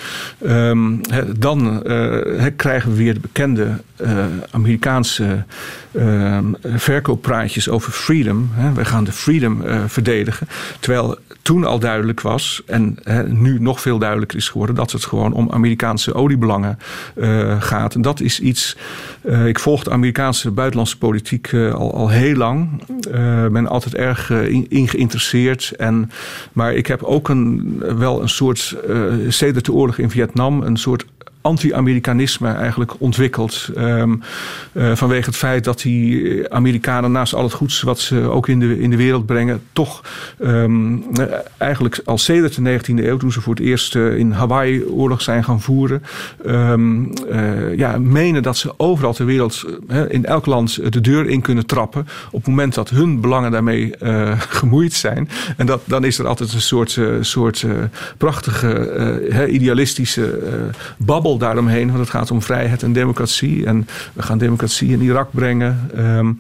Um, dan uh, krijgen we weer de bekende uh, Amerikaanse verkooppraatjes over freedom. We gaan de freedom verdedigen. Terwijl toen al duidelijk was, en nu nog veel duidelijker is geworden, dat het gewoon om Amerikaanse oliebelangen gaat. En dat is iets. ik volg de Amerikaanse buitenlandse politiek al, al heel lang. ben altijd erg in, geïnteresseerd. En, maar ik heb ook een, wel een soort, sedert de oorlog in Vietnam, een soort anti-Amerikanisme eigenlijk ontwikkeld. Um, uh, vanwege het feit dat die Amerikanen naast al het goeds wat ze ook in de, in de wereld brengen, toch um, eigenlijk al sedert de 19e eeuw, toen ze voor het eerst in Hawaii oorlog zijn gaan voeren, uh, ja, menen dat ze overal ter wereld, in elk land, de deur in kunnen trappen. Op het moment dat hun belangen daarmee [laughs] gemoeid zijn. En dat, dan is er altijd een soort, soort prachtige, idealistische babbel daaromheen. Want het gaat om vrijheid en democratie. En we gaan democratie in Irak brengen. Ehm,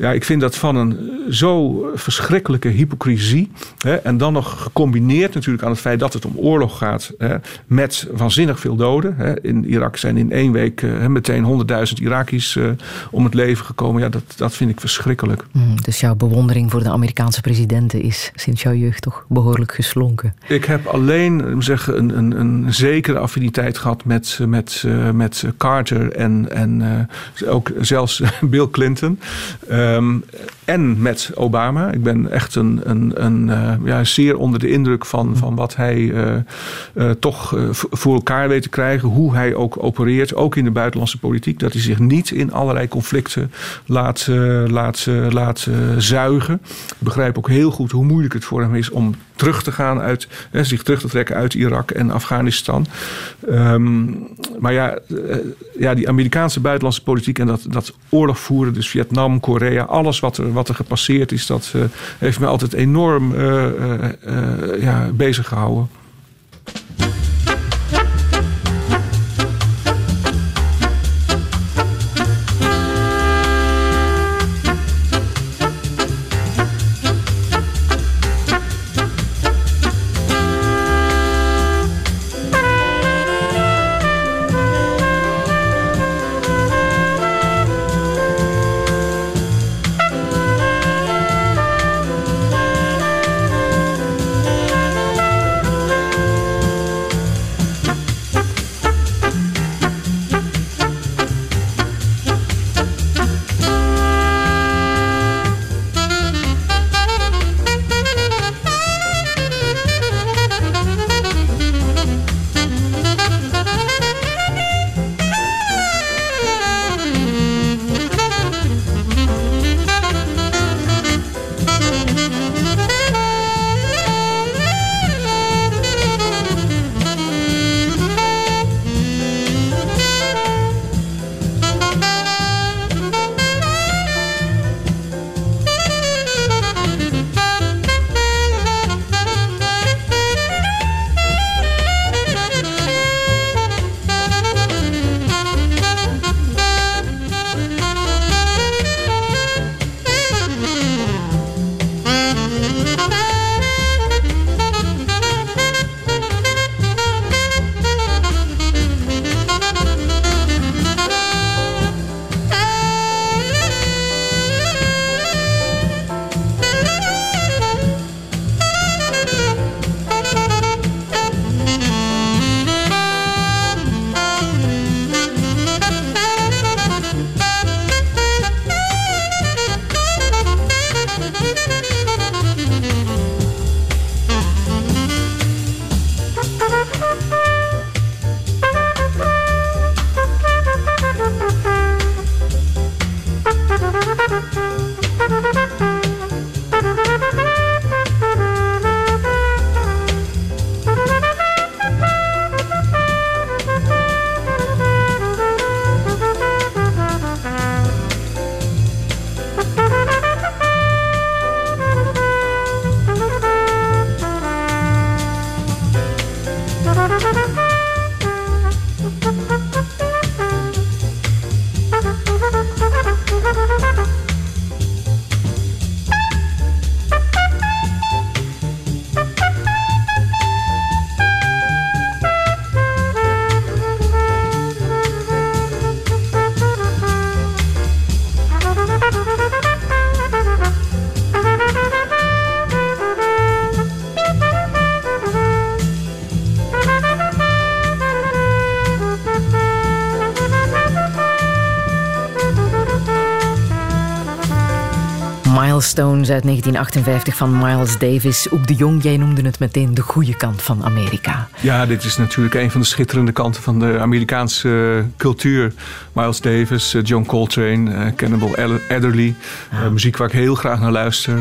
ja, ik vind dat van een zo verschrikkelijke hypocrisie. Hè, en dan nog gecombineerd natuurlijk aan het feit dat het om oorlog gaat. Hè, met waanzinnig veel doden. Hè. In Irak zijn in één week eh, meteen 100.000 Iraki's eh, om het leven gekomen. Ja, dat, dat vind ik verschrikkelijk. Mm, dus jouw bewondering voor de Amerikaanse presidenten is sinds jouw jeugd toch behoorlijk geslonken. Ik heb alleen eh, zeg, een, een, een zekere affiniteit gehad met, met, eh, met Carter en, en eh, ook zelfs [laughs] Bill Clinton. Ehm, en met Obama. Ik ben echt een, een, een, eh, ja, zeer onder de indruk van, van wat hij eh, eh, toch voor elkaar weet te krijgen. Hoe hij ook opereert, ook in de buitenlandse politiek. Dat hij zich niet in allerlei conflicten laat, laat, laat zuigen. Ik begrijp ook heel goed hoe moeilijk het voor hem is om terug te gaan uit, hè, zich terug te trekken uit Irak en Afghanistan. Ehm, maar ja, eh, ja, die Amerikaanse buitenlandse politiek en dat, dat oorlog voeren, dus Vietnam, Korea, alles wat er, wat er gepasseerd is, dat eh, heeft mij altijd enorm eh, eh, eh, ja, bezig gehouden. Milestones uit 1958 van Miles Davis. Ook de Jong, jij noemde het meteen de goede kant van Amerika. Ja, dit is natuurlijk een van de schitterende kanten van de Amerikaanse eh, cultuur. Miles Davis, eh, John Coltrane, eh, Cannibal Adderley. Eh, muziek waar ik heel graag naar luister.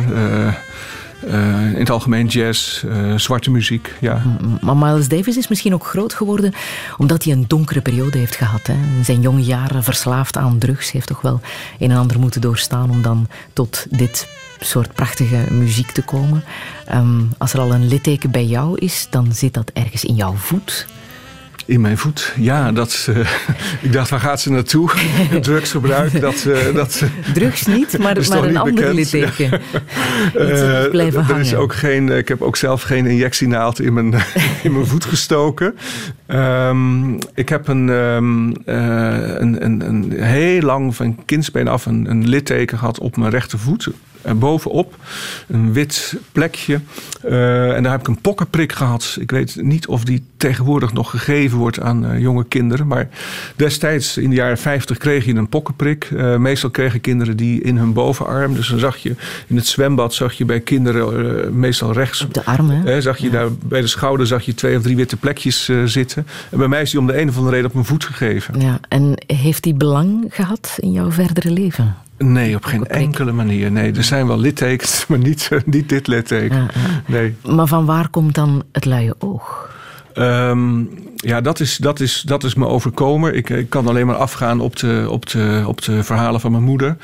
In het algemeen jazz, zwarte muziek. Ja. Maar Miles Davis is misschien ook groot geworden omdat hij een donkere periode heeft gehad. Hè. In zijn jonge jaren verslaafd aan drugs. Heeft toch wel een en ander moeten doorstaan om dan tot dit soort prachtige muziek te komen. Ehm, als er al een litteken bij jou is, dan zit dat ergens in jouw voet. In mijn voet, ja. Dat, eh, [laughs] ik dacht, waar gaat ze naartoe? [laughs] Drugsgebruik, dat... eh, dat Drugs niet, maar, maar een niet ander litteken. [laughs] Eh, Iets blijven er is ook geen, ik heb ook zelf geen injectienaald in mijn, in mijn voet gestoken. Ehm, ik heb een, ehm, eh, een, een, een heel lang van kindsbeen af een, een litteken gehad op mijn rechtervoet. En bovenop een wit plekje. Eh, en daar heb ik een pokkenprik gehad. Ik weet niet of die tegenwoordig nog gegeven wordt aan eh, jonge kinderen. Maar destijds, in de jaren 50, kreeg je een pokkenprik. Eh, meestal kregen kinderen die in hun bovenarm. Dus dan zag je in het zwembad zag je bij kinderen meestal rechts. Op de arm, hè? Zag je daar bij de schouder zag je twee of drie witte plekjes zitten. En bij mij is die om de een of andere reden op mijn voet gegeven. Ja, en heeft die belang gehad in jouw verdere leven? Nee, op geen enkele manier. Nee, er zijn wel littekens, [laughs] maar niet, niet dit litteken. Nee. Maar van waar komt dan het luie oog? Ehm, ja, dat is, dat, is, dat is me overkomen. Ik, ik kan alleen maar afgaan op de, op de, op de verhalen van mijn moeder.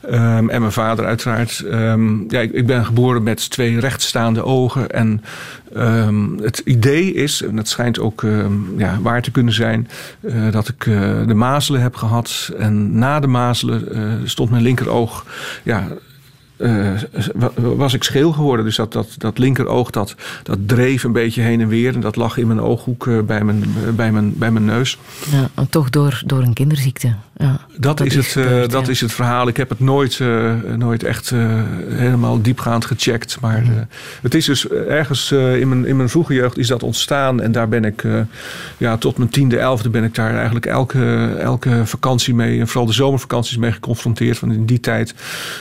Ehm, en mijn vader uiteraard. Ehm, ja, ik, ik ben geboren met twee rechtstaande ogen. En het idee is, en het schijnt ook ja, waar te kunnen zijn... eh, dat ik eh, de mazelen heb gehad. En na de mazelen eh, stond mijn linkeroog... Ja, eh, wa- was ik scheel geworden. Dus dat, dat, dat linkeroog dat, dat dreef een beetje heen en weer. En dat lag in mijn ooghoek eh, bij, mijn, bij, mijn, bij mijn neus. Ja, en toch door, door een kinderziekte. Ja, Dat, is, het, eh, gebeurd, dat ja. is het verhaal. Ik heb het nooit, eh, nooit echt eh, helemaal diepgaand gecheckt. Maar eh, het is dus ergens eh, in, mijn, in mijn vroege jeugd is dat ontstaan. En daar ben ik eh, ja, tot mijn tiende, elfde ben ik daar eigenlijk elke, elke vakantie mee. En vooral de zomervakanties mee geconfronteerd. Want in die tijd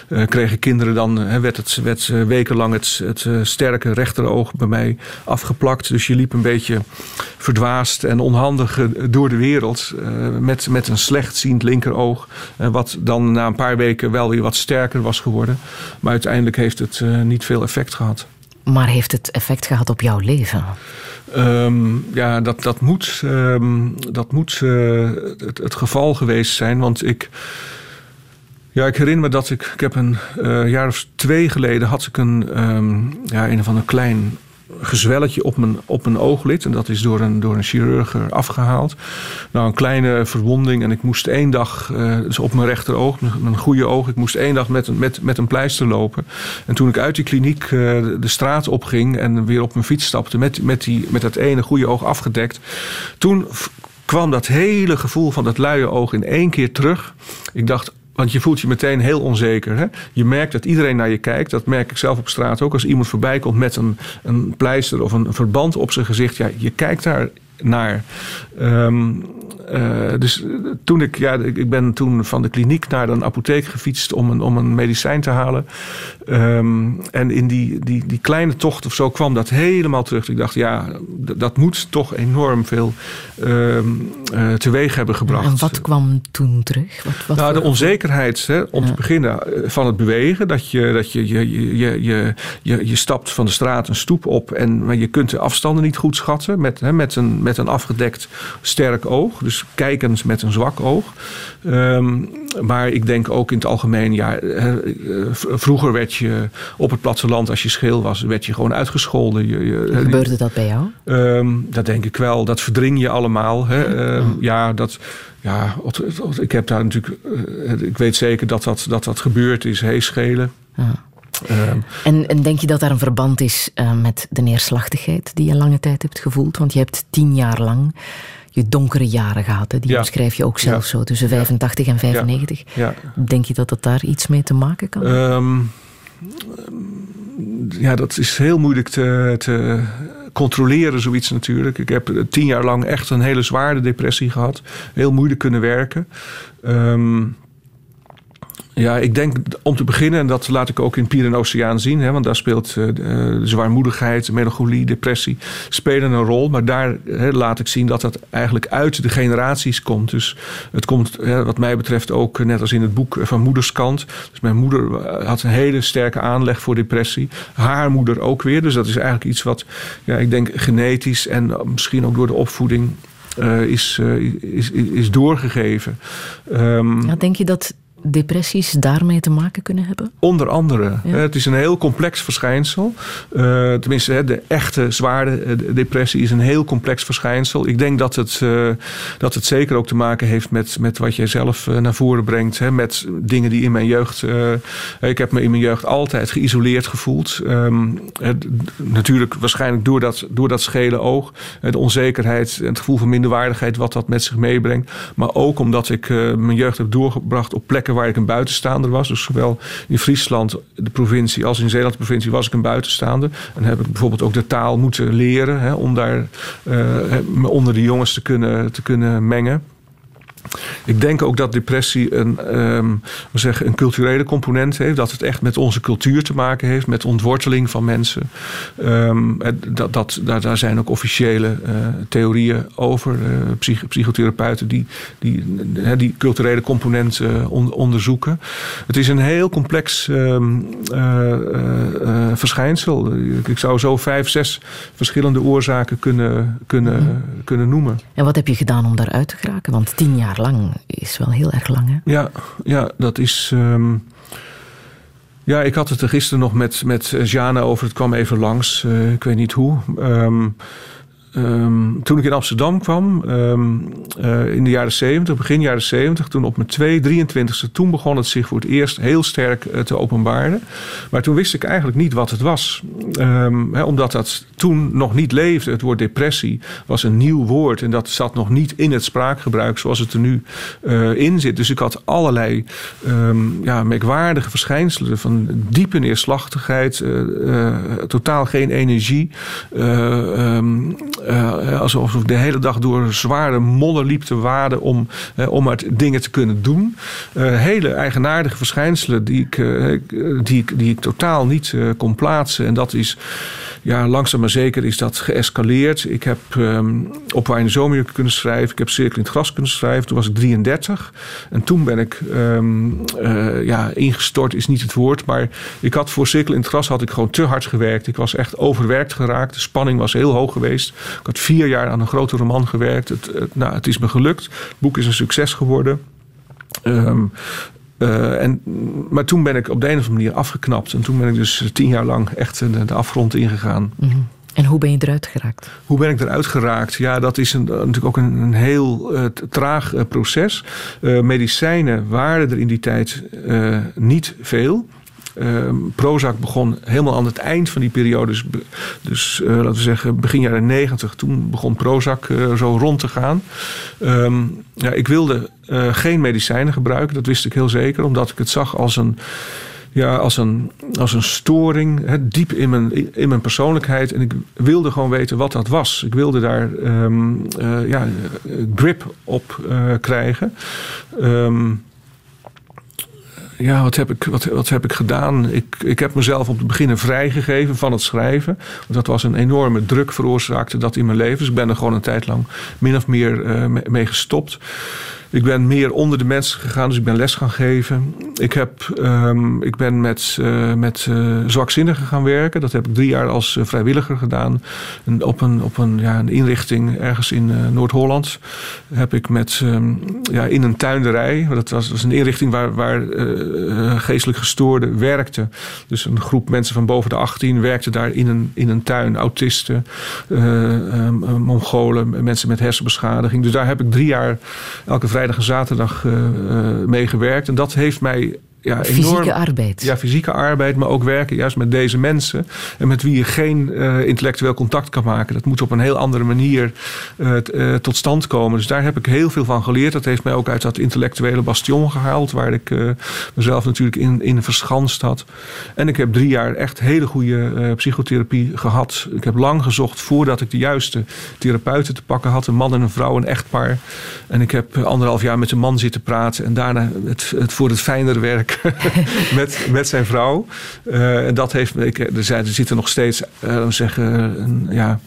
eh, kregen kinderen dan, eh, werd het werd eh, wekenlang het, het eh, sterke rechteroog bij mij afgeplakt. Dus je liep een beetje verdwaasd en onhandig eh, door de wereld. met, met een slechtziend linkeroog. wat dan na een paar weken wel weer wat sterker was geworden. Maar uiteindelijk heeft het niet veel effect gehad. Maar heeft het effect gehad op jouw leven? Ehm, ja, dat, dat moet, ehm, dat moet het, het geval geweest zijn. Want ik, ja, ik herinner me dat ik, ik heb een eh, jaar of twee geleden had ik een, ehm, ja, een of ander klein gezwelletje op mijn, op mijn ooglid. En dat is door een, door een chirurg afgehaald. Nou, een kleine verwonding. En ik moest één dag, eh, dus op mijn rechteroog, mijn, goede oog, ik moest één dag met een, met, met een pleister lopen. En toen ik uit die kliniek eh, de, straat opging en weer op mijn fiets stapte met, met, die, met dat ene goede oog afgedekt. Toen kwam dat hele gevoel van dat luie oog in één keer terug. Ik dacht, want je voelt je meteen heel onzeker. Hè? Je merkt dat iedereen naar je kijkt. Dat merk ik zelf op straat ook. Als iemand voorbij komt met een, een pleister of een verband op zijn gezicht. Ja, je kijkt daar naar. Ehm, eh, dus toen ik, ja, ik ben toen van de kliniek naar een apotheek gefietst om een, om een medicijn te halen. Ehm, en in die, die, die kleine tocht of zo kwam dat helemaal terug. Ik dacht, ja, dat moet toch enorm veel ehm eh, teweeg hebben gebracht. En wat kwam toen terug? Wat, wat Nou, de onzekerheid hè, om te beginnen eh, van het bewegen. Dat je, dat je, je, je, je, je, je, je stapt van de straat een stoep op. En, maar je kunt de afstanden niet goed schatten. Met, hè, met, een, met een afgedekt sterk oog. Dus kijkend met een zwak oog. Ehm, maar ik denk ook in het algemeen. Ja, eh, vroeger werd je op het platteland, als je scheel was, werd je gewoon uitgescholden. Je, je, Gebeurde dat bij jou? Ehm, dat denk ik wel. Dat verdring je allemaal. Hè. Ehm, ja, dat, ja, ik heb daar natuurlijk. eh, ik weet zeker dat dat, dat, dat gebeurd is. Heeschelen. Ja. Ehm, En, en denk je dat daar een verband is eh, met de neerslachtigheid die je lange tijd hebt gevoeld? Want je hebt tien jaar lang je donkere jaren gehad. Hè? Die Ja. omschrijf je ook zelf zo, tussen 85 en 95. ja. Denk je dat dat daar iets mee te maken kan? Ehm, ja, dat is heel moeilijk te, te controleren, zoiets natuurlijk. Ik heb eh, tien jaar lang echt een hele zware depressie gehad. Heel moeilijk kunnen werken. Ehm, ja, ik denk om te beginnen, en dat laat ik ook in Pier en Oceaan zien, hè, want daar speelt eh, de zwaarmoedigheid, melancholie, depressie, spelen een rol. Maar daar hè, laat ik zien dat dat eigenlijk uit de generaties komt. Dus het komt, hè, wat mij betreft, ook eh, net als in het boek eh, van moederskant. Dus mijn moeder eh, had een hele sterke aanleg voor depressie. Haar moeder ook weer. Dus dat is eigenlijk iets wat, ja, ik denk, genetisch en eh, misschien ook door de opvoeding. eh, is, eh, is, is, doorgegeven. Ehm, Ja, denk je dat depressies daarmee te maken kunnen hebben? Onder andere. Het is een heel complex verschijnsel. Eh, tenminste, de echte zware eh, depressie is een heel complex verschijnsel. Ik denk dat het, eh, dat het zeker ook te maken heeft met, met wat jij zelf naar voren brengt. Hè, met dingen die in mijn jeugd. ik heb me in mijn jeugd altijd geïsoleerd gevoeld. Ehm, het- natuurlijk waarschijnlijk door dat, door dat schele oog. De onzekerheid en het gevoel van minderwaardigheid wat dat met zich meebrengt. Maar ook omdat ik mijn jeugd heb doorgebracht op plekken waar ik een buitenstaander was. Dus zowel in Friesland, de provincie, als in Zeeland, de provincie, was ik een buitenstaander. En heb ik bijvoorbeeld ook de taal moeten leren hè, om daar me onder de jongens te kunnen, te kunnen mengen. Ik denk ook dat depressie een, ehm, we zeggen, een culturele component heeft. Dat het echt met onze cultuur te maken heeft, met ontworteling van mensen. Ehm, dat, dat, daar, daar zijn ook officiële eh, theorieën over. eh, psych- psychotherapeuten die die, die culturele component eh, on- onderzoeken. Het is een heel complex ehm, eh, eh, eh, verschijnsel. Ik, ik zou zo vijf, zes verschillende oorzaken kunnen, kunnen, kunnen noemen. En wat heb je gedaan om daaruit te geraken? Want tien jaar lang is wel heel erg lang, hè? Ja, ja dat is. ehm, ja, ik had het er gisteren nog met, met Jana over. Het kwam even langs. eh, ik weet niet hoe. Ehm, ehm, toen ik in Amsterdam kwam, ehm, eh, in de jaren 70, begin jaren 70, toen op mijn 2, 23ste, toen begon het zich voor het eerst heel sterk eh, te openbaren. Maar toen wist ik eigenlijk niet wat het was. Ehm, omdat dat toen nog niet leefde. Het woord depressie was een nieuw woord en dat zat nog niet in het spraakgebruik zoals het er nu eh, in zit. Dus ik had allerlei ja, merkwaardige verschijnselen van diepe neerslachtigheid, totaal geen energie. Eh, alsof ik de hele dag door zware modder liep te waden om, eh, om maar dingen te kunnen doen. Eh, hele eigenaardige verschijnselen die ik, die ik, die ik totaal niet kon plaatsen. En dat is, ja, langzaam maar zeker is dat geëscaleerd. Ik heb ehm, op de Zomer kunnen schrijven. Ik heb Cirkel in het Gras kunnen schrijven. Toen was ik 33. En toen ben ik ehm, eh, ja, ingestort, is niet het woord. Maar ik had voor Cirkel in het Gras had ik gewoon te hard gewerkt. Ik was echt overwerkt geraakt. De spanning was heel hoog geweest. Ik had vier jaar aan een grote roman gewerkt. Het, het- nou, het is me gelukt. Het boek is een succes geworden. Ehm, eh, en, maar toen ben ik op de een of andere manier afgeknapt. En toen ben ik dus tien jaar lang echt de, de afgrond ingegaan. Mhm. En hoe ben je eruit geraakt? Hoe ben ik eruit geraakt? Ja, dat is een, natuurlijk ook een, een heel eh, traag eh, proces. Medicijnen waren er in die tijd niet veel. Ehm, Prozac begon helemaal aan het eind van die periode. Dus, dus eh, laten we zeggen begin jaren negentig. Toen begon Prozac eh, zo rond te gaan. Ehm, ja, ik wilde eh, geen medicijnen gebruiken. Dat wist ik heel zeker. Omdat ik het zag als een ja, als een, als een storing, hè, diep in mijn, in mijn persoonlijkheid. En ik wilde gewoon weten wat dat was. Ik wilde daar eh, ja, grip op krijgen. Ehm, ja, wat heb ik, wat, wat heb ik gedaan? Ik, ik heb mezelf op het begin vrijgegeven van het schrijven. Want dat was een enorme druk veroorzaakte dat in mijn leven. Dus ik ben er gewoon een tijd lang min of meer eh, mee- mee gestopt. Ik ben meer onder de mensen gegaan, dus ik ben les gaan geven. Ik, heb, ehm, ik ben met, eh, met eh, zwakzinnigen gaan werken. Dat heb ik drie jaar als eh, vrijwilliger gedaan. En op een, op een, ja, een inrichting ergens in Noord-Holland heb ik met, ehm, ja, in een tuinderij. Dat was, was een inrichting waar, waar geestelijk gestoorden werkten. Dus een groep mensen van boven de 18 werkte daar in een, in een tuin. Autisten, eh, ehm, eh, Mongolen, mensen met hersenbeschadiging. Dus daar heb ik drie jaar elke vrijdag en zaterdag eh, eh, mee gewerkt. En dat heeft mij ja, enorm, Fysieke arbeid. Ja, fysieke arbeid, maar ook werken juist met deze mensen. En met wie je geen eh, intellectueel contact kan maken. Dat moet op een heel andere manier eh, t- eh, tot stand komen. Dus daar heb ik heel veel van geleerd. Dat heeft mij ook uit dat intellectuele bastion gehaald. Waar ik mezelf natuurlijk in, in verschanst had. En ik heb drie jaar echt hele goede psychotherapie gehad. Ik heb lang gezocht voordat ik de juiste therapeuten te pakken had. Een man en een vrouw, een echtpaar. En ik heb anderhalf jaar met een man zitten praten. En daarna het, het voor het fijnere werk [laughs] met, met zijn vrouw. Eh, en dat heeft. Ik, er, zijn, er zitten nog steeds, eh, zeggen, ja,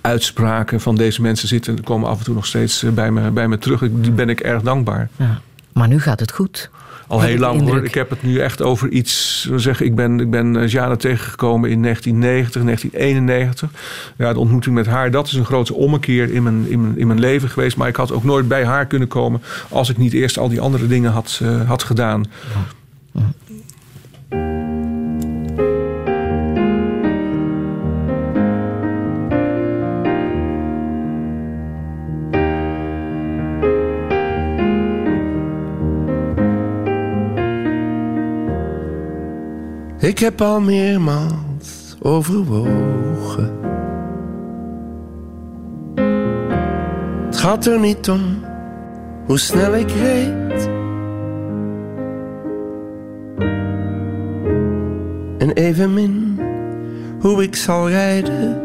uitspraken van deze mensen zitten. komen af en toe nog steeds eh, bij me, bij me terug. Ik- Die ben ik erg dankbaar. Ja. Maar nu gaat het goed. Al heel lang hoor. Ik heb het nu echt over iets. Zeggen, ik ben, ik ben eh, Jana tegengekomen in 1990, 1991. Ja, de ontmoeting met haar, dat is een grote ommekeer in mijn, in, mijn, in mijn leven geweest. Maar ik had ook nooit bij haar kunnen komen als ik niet eerst al die andere dingen had, eh, had gedaan. Ik heb al meermaals overwogen. Het gaat er niet om hoe snel ik reed. En evenmin hoe ik zal rijden.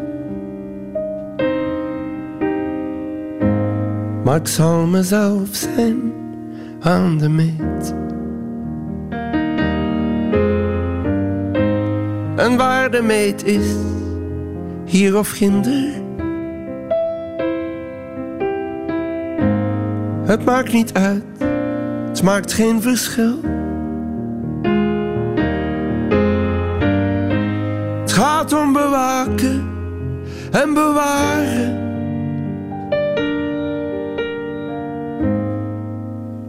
Maar ik zal mezelf zijn aan de meet. En waar de meet is, hier of ginder. Het maakt niet uit, het maakt geen verschil. Het gaat om bewaken en bewaren.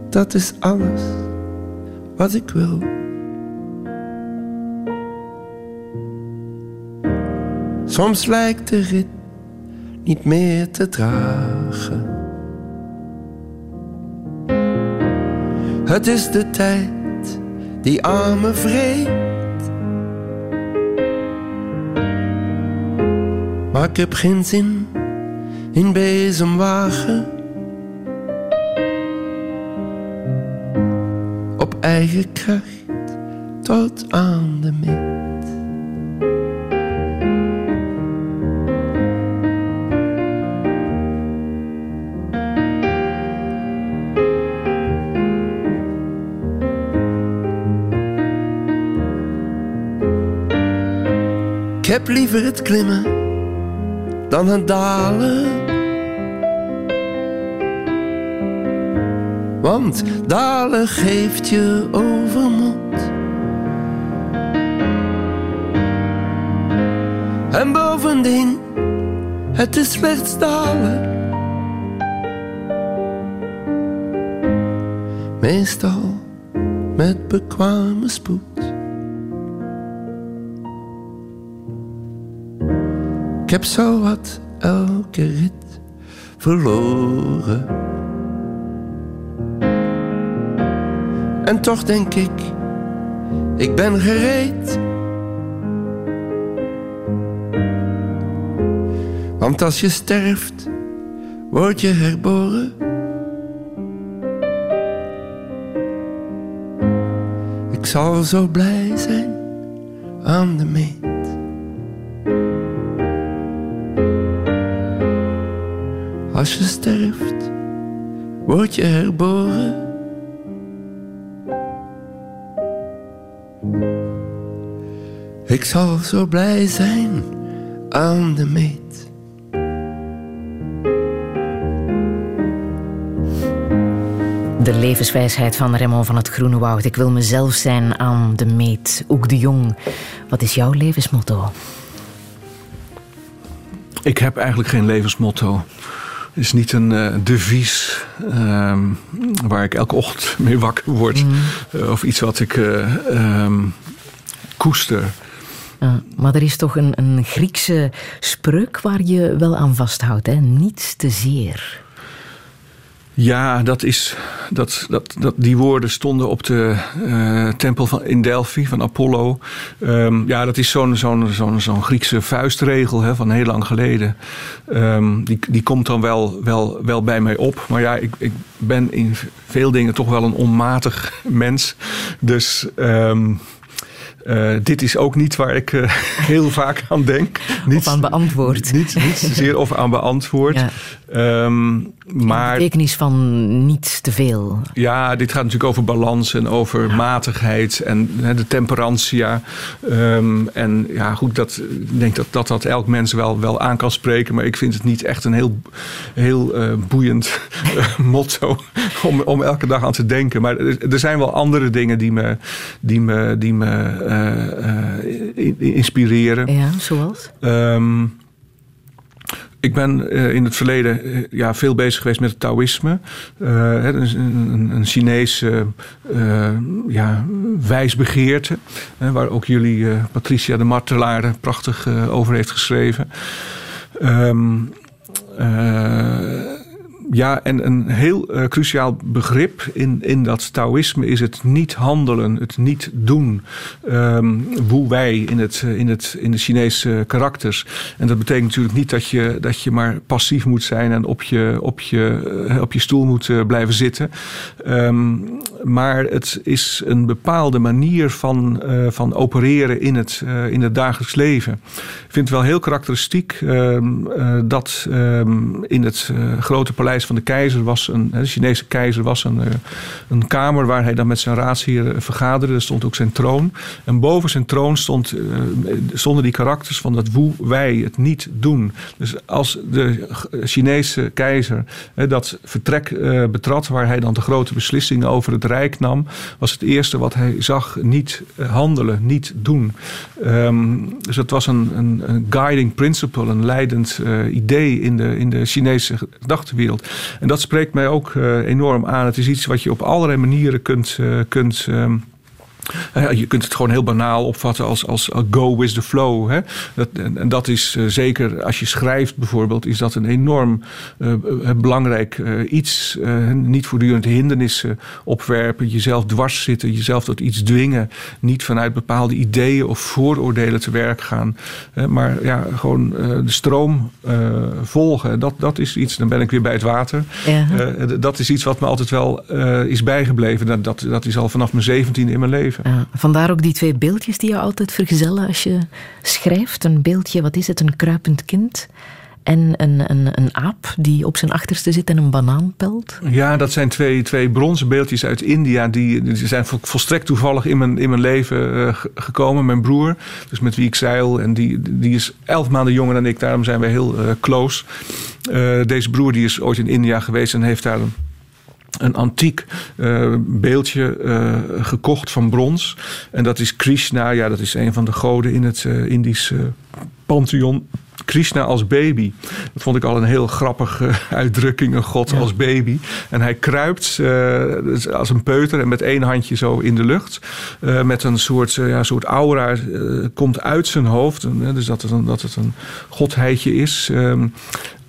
Dat is alles wat ik wil. Soms lijkt de rit niet meer te dragen. Het is de tijd die aan me vreet. Maar ik heb geen zin in bezemwagen. Op eigen kracht tot aan de meet. Liever het klimmen dan het dalen. Want dalen geeft je overmoed. En bovendien, het is slechts dalen. Meestal met bekwame spoed. Ik heb zo wat elke rit verloren. En toch denk ik, ik ben gereed. Want als je sterft, word je herboren. Ik zal zo blij zijn aan de meet. Als je sterft, word je herboren. Ik zal zo blij zijn aan de meet. De levenswijsheid van Raymond van het Groene Woud. Ik wil mezelf zijn aan de meet. Ook de Jong. Wat is jouw levensmotto? Ik heb eigenlijk geen levensmotto. Het is niet een eh, devies ehm, waar ik elke ochtend [laughs] mee wakker word. Eh, of iets wat ik eh, ehm, koester. Maar er is toch een, een Griekse spreuk waar je wel aan vasthoudt. Hè? Niets te zeer. Ja, dat is, dat, dat, dat, die woorden stonden op de eh, tempel van, in Delphi van Apollo. Ehm, ja, dat is zo'n zo'n zo'n zo'n Griekse vuistregel hè, van heel lang geleden. Ehm, die, die komt dan wel, wel, wel bij mij op. Maar ja, ik, ik ben in veel dingen toch wel een onmatig mens. Dus... ehm, eh, dit is ook niet waar ik eh, [laughs] heel vaak aan denk. Niet, Of aan beantwoord. Niet, niet zozeer of aan beantwoord. Ja. Ehm, maar De betekenis van niet te veel. ja, dit gaat natuurlijk over balans en over matigheid en de temperantia. Ehm, en ja, goed, dat, ik denk dat, dat dat elk mens wel, wel aan kan spreken. Maar ik vind het niet echt een heel, heel eh, boeiend [laughs] eh, motto om, om elke dag aan te denken. Maar er, er zijn wel andere dingen die me, die me, die me eh, in- inspireren. Ja, zoals? Ehm, ik ben eh, in het verleden eh, ja, veel bezig geweest met het Taoïsme. Eh, hè, een, een, een Chinese ja, wijsbegeerte. waar ook jullie, Patricia de Martelaar, prachtig over heeft geschreven. Eh, ja, en een heel eh, cruciaal begrip in, in dat Taoïsme is het niet handelen, het niet doen. Ehm Wu Wei in, het, eh, in, het, in de Chinese karakters. En dat betekent natuurlijk niet dat je, dat je maar passief moet zijn en op je, op je, eh, op je stoel moet blijven zitten. Ehm, maar het is een bepaalde manier van, van opereren in het, in het dagelijks leven. Ik vind het wel heel karakteristiek ehm, eh, dat in het grote paleis van de keizer was een, de Chinese keizer was een, eh, een kamer waar hij dan met zijn raadsheren vergaderde. Er stond ook zijn troon. En boven zijn troon stond, eh, stonden die karakters van dat woe wij, het niet doen. Dus als de Chinese keizer dat vertrek eh, betrad, waar hij dan de grote beslissingen over het rijk nam, was het eerste wat hij zag niet eh, handelen, niet doen. Ehm, dus het was een, een, guiding principle, een leidend eh, idee in de, in de Chinese gedachtenwereld. En dat spreekt mij ook eh, enorm aan. Het is iets wat je op allerlei manieren kunt. eh, kunt ehm, eh, je kunt het gewoon heel banaal opvatten als, als go with the flow. Hè? Dat, en, en dat is eh, zeker als je schrijft bijvoorbeeld, is dat een enorm eh, eh, belangrijk iets. Niet voortdurend hindernissen opwerpen, jezelf dwars zitten, jezelf tot iets dwingen. Niet vanuit bepaalde ideeën of vooroordelen te werk gaan. Hè, maar ja, gewoon de stroom volgen. Dat, dat is iets, dan ben ik weer bij het water. Ja. Dat is iets wat me altijd wel is bijgebleven. Dat, dat, dat is al vanaf mijn zeventiende in mijn leven. Ja, vandaar ook die twee beeldjes die je altijd vergezellen als je schrijft. Een beeldje, wat is het, een kruipend kind. En een, een, een aap die op zijn achterste zit en een banaan pelt. Ja, dat zijn twee, twee bronzen beeldjes uit India. Die, die zijn vol- volstrekt toevallig in mijn, in mijn leven eh, ge- gekomen. Mijn broer, dus met wie ik zeil. En die, die is elf maanden jonger dan ik. Daarom zijn wij heel eh, close. Eh, deze broer die is ooit in India geweest en heeft daar een een antiek eh, beeldje eh, gekocht van brons. En dat is Krishna. Ja, dat is een van de goden in het Indisch eh, pantheon. Krishna als baby. Dat vond ik al een heel grappige [laughs] uitdrukking, een god als baby. En hij kruipt dus als een peuter en met één handje zo in de lucht. Met een soort, ja, soort aura komt uit zijn hoofd. Dus dat het een, dat het een godheidje is. Ehm,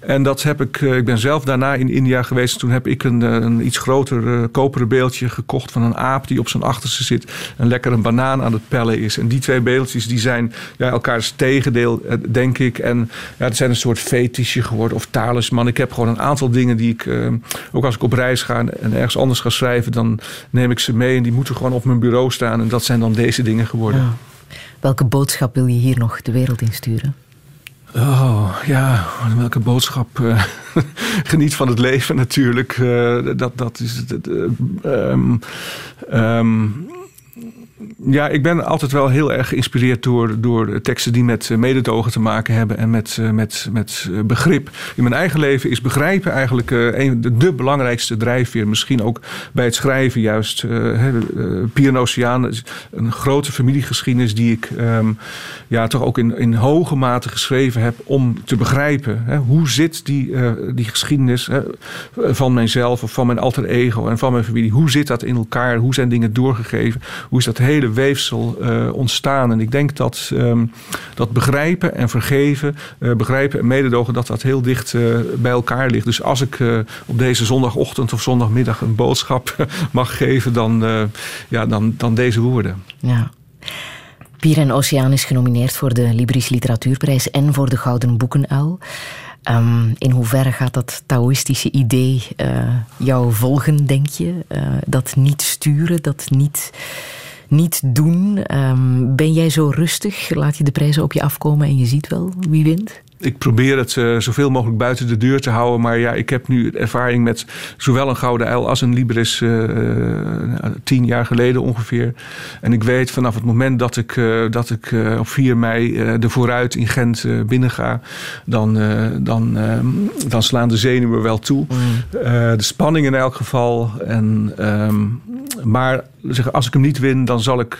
en dat heb ik, eh, ik ben zelf daarna in India geweest. Toen heb ik een, eh, een iets groter eh, koperen beeldje gekocht van een aap die op zijn achterste zit. En lekker een banaan aan het pellen is. En die twee beeldjes die zijn ja, elkaars tegendeel, denk ik. En ja, het zijn een soort fetischje geworden of talisman. Ik heb gewoon een aantal dingen die ik, ook als ik op reis ga en ergens anders ga schrijven, dan neem ik ze mee. En die moeten gewoon op mijn bureau staan. En dat zijn dan deze dingen geworden. Welke boodschap wil je hier nog de wereld in sturen? Oh, ja, welke boodschap? eh, [laughs] geniet van het leven natuurlijk. Eh, dat, dat is het. ehm, ehm, ja, ik ben altijd wel heel erg geïnspireerd door, door teksten die met eh, mededogen te maken hebben en met, eh, met, met eh, begrip. In mijn eigen leven is begrijpen eigenlijk een, de, de belangrijkste drijfveer. Misschien ook bij het schrijven juist. eh, Pier Oceaan een grote familiegeschiedenis die ik ehm, ja, toch ook in, in hoge mate geschreven heb om te begrijpen. Hè, hoe zit die, die geschiedenis hè, van mijzelf of van mijn alter ego en van mijn familie? Hoe zit dat in elkaar? Hoe zijn dingen doorgegeven? Hoe is dat hele weefsel eh, ontstaan? En ik denk dat, ehm, dat begrijpen en vergeven, eh, begrijpen en mededogen, dat dat heel dicht eh, bij elkaar ligt. Dus als ik op deze zondagochtend of zondagmiddag een boodschap [laughs] mag geven, dan, ja, dan, dan deze woorden. Ja. Pier en Oceaan is genomineerd voor de Libris Literatuurprijs en voor de Gouden Boekenuil. Ehm, in hoeverre gaat dat Taoïstische idee jou volgen, denk je? Dat niet sturen, dat niet, niet doen. Ehm, ben jij zo rustig? Laat je de prijzen op je afkomen en je ziet wel wie wint? Ik probeer het eh, zoveel mogelijk buiten de deur te houden. Maar ja, ik heb nu ervaring met zowel een Gouden Uil als een Libris eh, eh, tien jaar geleden ongeveer. En ik weet vanaf het moment dat ik, dat ik op 4 mei de vooruit in Gent eh, binnenga, dan, dan, ehm, dan slaan de zenuwen wel toe. Eh, de spanning in elk geval. En, ehm, maar zeg, als ik hem niet win, dan zal ik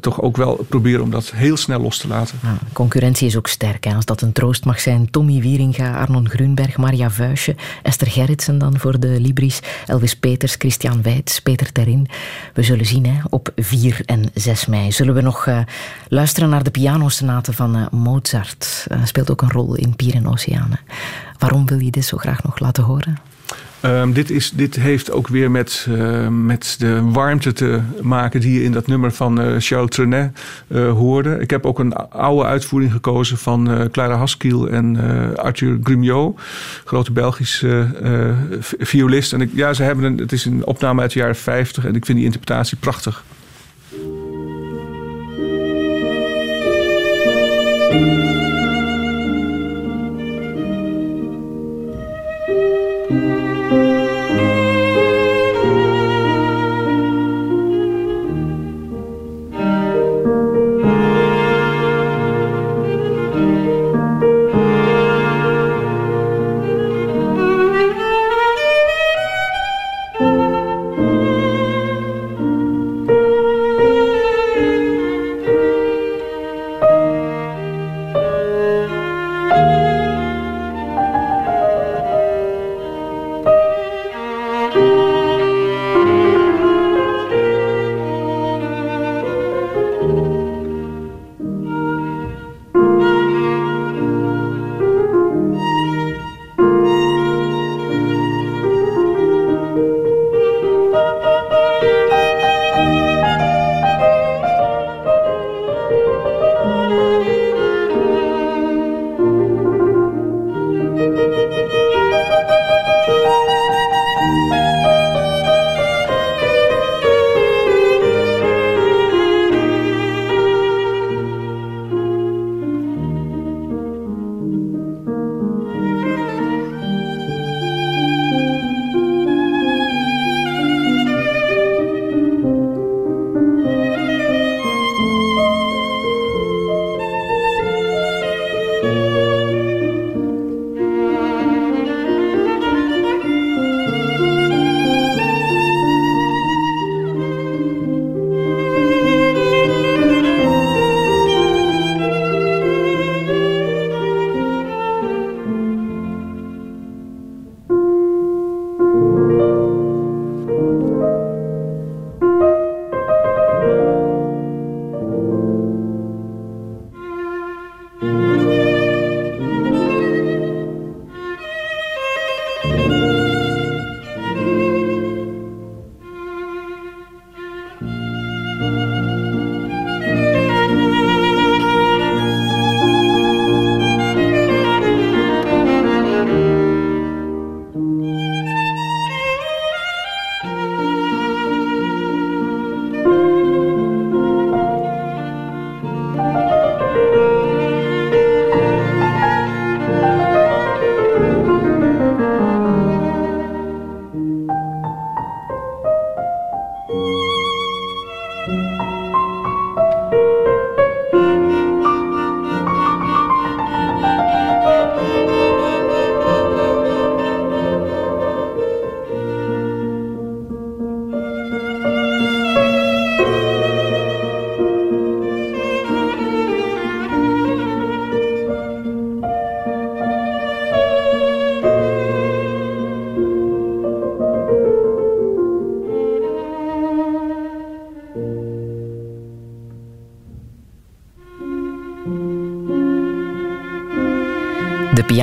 toch ook wel proberen om dat heel snel los te laten. Ja, concurrentie is ook sterk. Hè. Als dat een troost mag zijn. Tommy Wieringa, Arnon Grunberg, Maria Vuijsje, Esther Gerritsen dan voor de Libris, Elvis Peters, Christian Weits, Peter Terin. We zullen zien hè, op 4 en 6 mei. Zullen we nog eh, luisteren naar de pianosonate van eh, Mozart. Eh, speelt ook een rol in Pier en Oceanen. Waarom wil je dit zo graag nog laten horen? Ehm, dit, is, dit heeft ook weer met, eh, met de warmte te maken die je in dat nummer van eh, Charles Trenet eh, hoorde. Ik heb ook een oude uitvoering gekozen van eh, Clara Haskiel en Arthur Grumiaux, grote Belgische violist. En ik, ja, ze hebben een, het is een opname uit de jaren 50 en ik vind die interpretatie prachtig.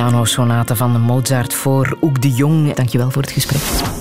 Pianosonate van Mozart voor Oek de Jong. Dankjewel voor het gesprek.